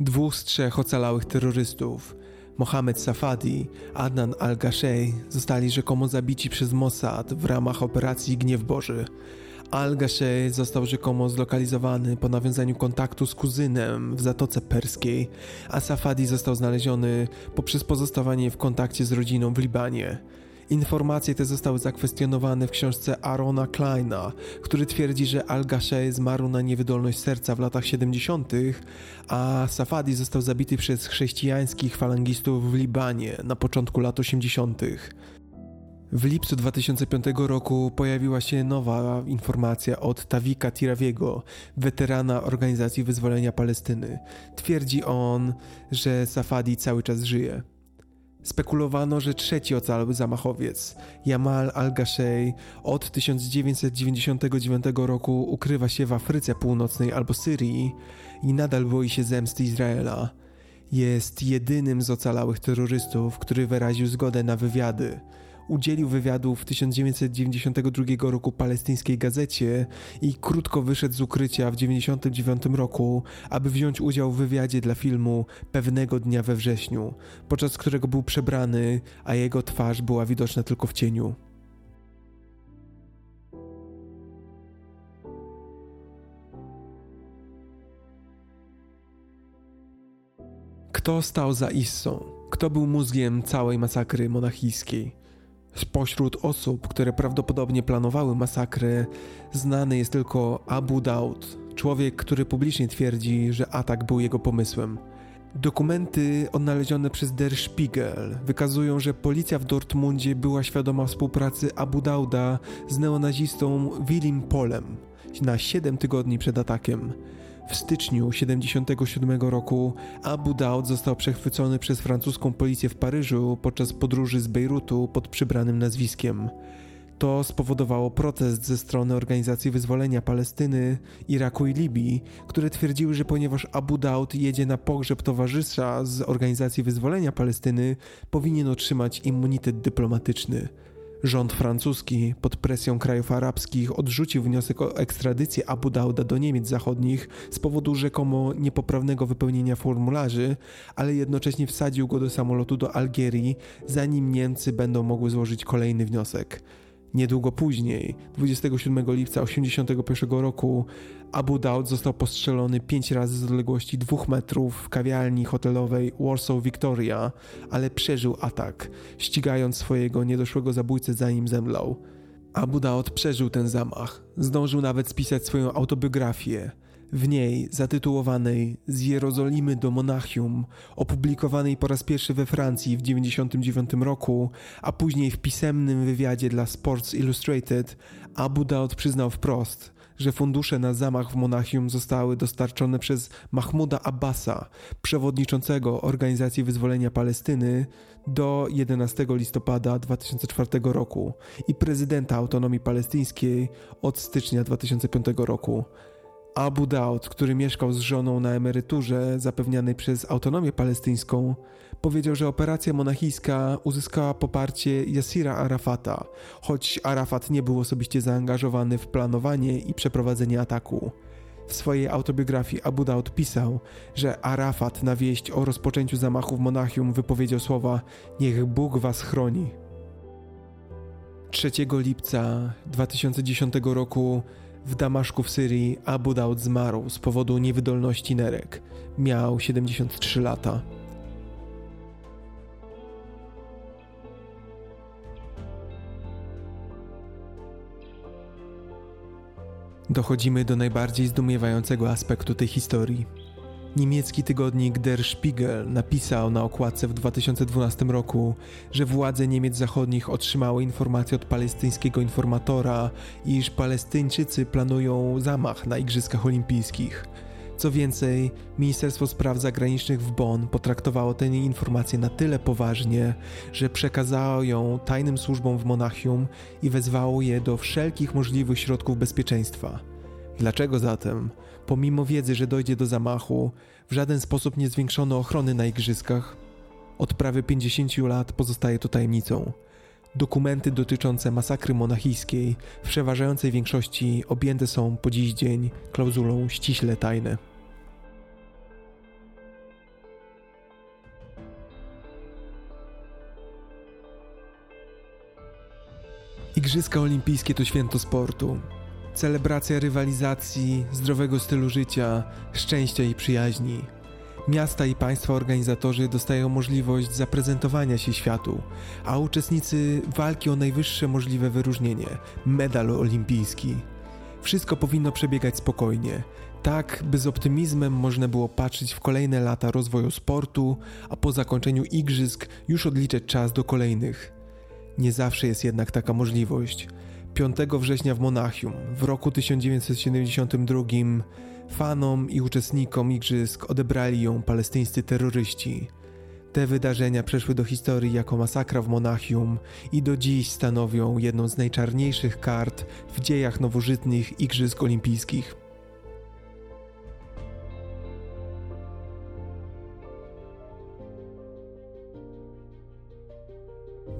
Dwóch z trzech ocalałych terrorystów, Mohamed Safadi, Adnan al-Gashey, zostali rzekomo zabici przez Mossad w ramach operacji Gniew Boży. Al-Gashey został rzekomo zlokalizowany po nawiązaniu kontaktu z kuzynem w Zatoce Perskiej, a Safadi został znaleziony poprzez pozostawanie w kontakcie z rodziną w Libanie. Informacje te zostały zakwestionowane w książce Arona Kleina, który twierdzi, że Al-Gashey zmarł na niewydolność serca w latach 70., a Safadi został zabity przez chrześcijańskich falangistów w Libanie na początku lat 80. W lipcu 2005 roku pojawiła się nowa informacja od Tawika Tirawiego, weterana Organizacji Wyzwolenia Palestyny. Twierdzi on, że Safadi cały czas żyje. Spekulowano, że trzeci ocalały zamachowiec, Jamal al-Gashey, od 1999 roku ukrywa się w Afryce Północnej albo Syrii i nadal boi się zemsty Izraela. Jest jedynym z ocalałych terrorystów, który wyraził zgodę na wywiady udzielił wywiadu w 1992 roku palestyńskiej gazecie i krótko wyszedł z ukrycia w 1999 roku, aby wziąć udział w wywiadzie dla filmu Pewnego dnia we wrześniu, podczas którego był przebrany, a jego twarz była widoczna tylko w cieniu. Kto stał za Issą? Kto był mózgiem całej masakry monachijskiej? Spośród osób, które prawdopodobnie planowały masakrę, znany jest tylko Abu Daud, człowiek, który publicznie twierdzi, że atak był jego pomysłem. Dokumenty odnalezione przez Der Spiegel wykazują, że policja w Dortmundzie była świadoma współpracy Abu Dauda z neonazistą Willim Polem na 7 tygodni przed atakiem. W styczniu 1977 roku Abu Daud został przechwycony przez francuską policję w Paryżu podczas podróży z Bejrutu pod przybranym nazwiskiem. To spowodowało protest ze strony Organizacji Wyzwolenia Palestyny, Iraku i Libii, które twierdziły, że ponieważ Abu Daud jedzie na pogrzeb towarzysza z Organizacji Wyzwolenia Palestyny, powinien otrzymać immunitet dyplomatyczny. Rząd francuski pod presją krajów arabskich odrzucił wniosek o ekstradycję Abu Dauda do Niemiec Zachodnich z powodu rzekomo niepoprawnego wypełnienia formularzy, ale jednocześnie wsadził go do samolotu do Algierii, zanim Niemcy będą mogły złożyć kolejny wniosek. Niedługo później, 27 lipca 1981 roku, Abu Daud został postrzelony pięć razy z odległości dwóch metrów w kawiarni hotelowej Warsaw Victoria, ale przeżył atak, ścigając swojego niedoszłego zabójcę zanim zemdlał. Abu Daud przeżył ten zamach, zdążył nawet spisać swoją autobiografię. W niej, zatytułowanej Z Jerozolimy do Monachium, opublikowanej po raz pierwszy we Francji w 1999 roku, a później w pisemnym wywiadzie dla Sports Illustrated, Abu Daud przyznał wprost, że fundusze na zamach w Monachium zostały dostarczone przez Mahmuda Abbasa, przewodniczącego Organizacji Wyzwolenia Palestyny, do 11 listopada 2004 roku i prezydenta autonomii palestyńskiej od stycznia 2005 roku. Abu Daud, który mieszkał z żoną na emeryturze zapewnianej przez autonomię palestyńską, powiedział, że operacja monachijska uzyskała poparcie Yasira Arafata, choć Arafat nie był osobiście zaangażowany w planowanie i przeprowadzenie ataku. W swojej autobiografii Abu Daud pisał, że Arafat na wieść o rozpoczęciu zamachu w Monachium wypowiedział słowa Niech Bóg was chroni. 3 lipca 2010 roku w Damaszku w Syrii Abu Daud zmarł z powodu niewydolności nerek. Miał 73 lata. Dochodzimy do najbardziej zdumiewającego aspektu tej historii. Niemiecki tygodnik Der Spiegel napisał na okładce w 2012 roku, że władze Niemiec Zachodnich otrzymały informację od palestyńskiego informatora, iż Palestyńczycy planują zamach na Igrzyskach Olimpijskich. Co więcej, Ministerstwo Spraw Zagranicznych w Bonn potraktowało tę informację na tyle poważnie, że przekazało ją tajnym służbom w Monachium i wezwało je do wszelkich możliwych środków bezpieczeństwa. Dlaczego zatem, pomimo wiedzy, że dojdzie do zamachu, w żaden sposób nie zwiększono ochrony na igrzyskach? Od prawie 50 lat pozostaje to tajemnicą. Dokumenty dotyczące masakry monachijskiej w przeważającej większości objęte są po dziś dzień klauzulą ściśle tajne. Igrzyska Olimpijskie to święto sportu. Celebracja rywalizacji, zdrowego stylu życia, szczęścia i przyjaźni. Miasta i państwa organizatorzy dostają możliwość zaprezentowania się światu, a uczestnicy walki o najwyższe możliwe wyróżnienie medal olimpijski. Wszystko powinno przebiegać spokojnie, tak by z optymizmem można było patrzeć w kolejne lata rozwoju sportu, a po zakończeniu igrzysk już odliczać czas do kolejnych. Nie zawsze jest jednak taka możliwość. 5 września w Monachium w roku 1972 fanom i uczestnikom igrzysk odebrali ją palestyńscy terroryści. Te wydarzenia przeszły do historii jako masakra w Monachium i do dziś stanowią jedną z najczarniejszych kart w dziejach nowożytnych Igrzysk Olimpijskich.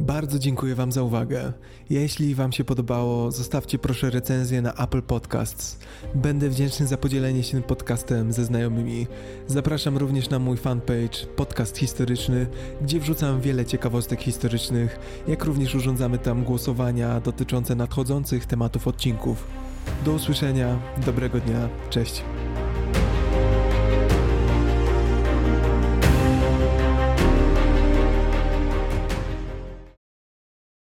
Bardzo dziękuję Wam za uwagę. Jeśli Wam się podobało, zostawcie proszę recenzję na Apple Podcasts. Będę wdzięczny za podzielenie się podcastem ze znajomymi. Zapraszam również na mój fanpage Podcast Historyczny, gdzie wrzucam wiele ciekawostek historycznych, jak również urządzamy tam głosowania dotyczące nadchodzących tematów odcinków. Do usłyszenia, dobrego dnia, cześć.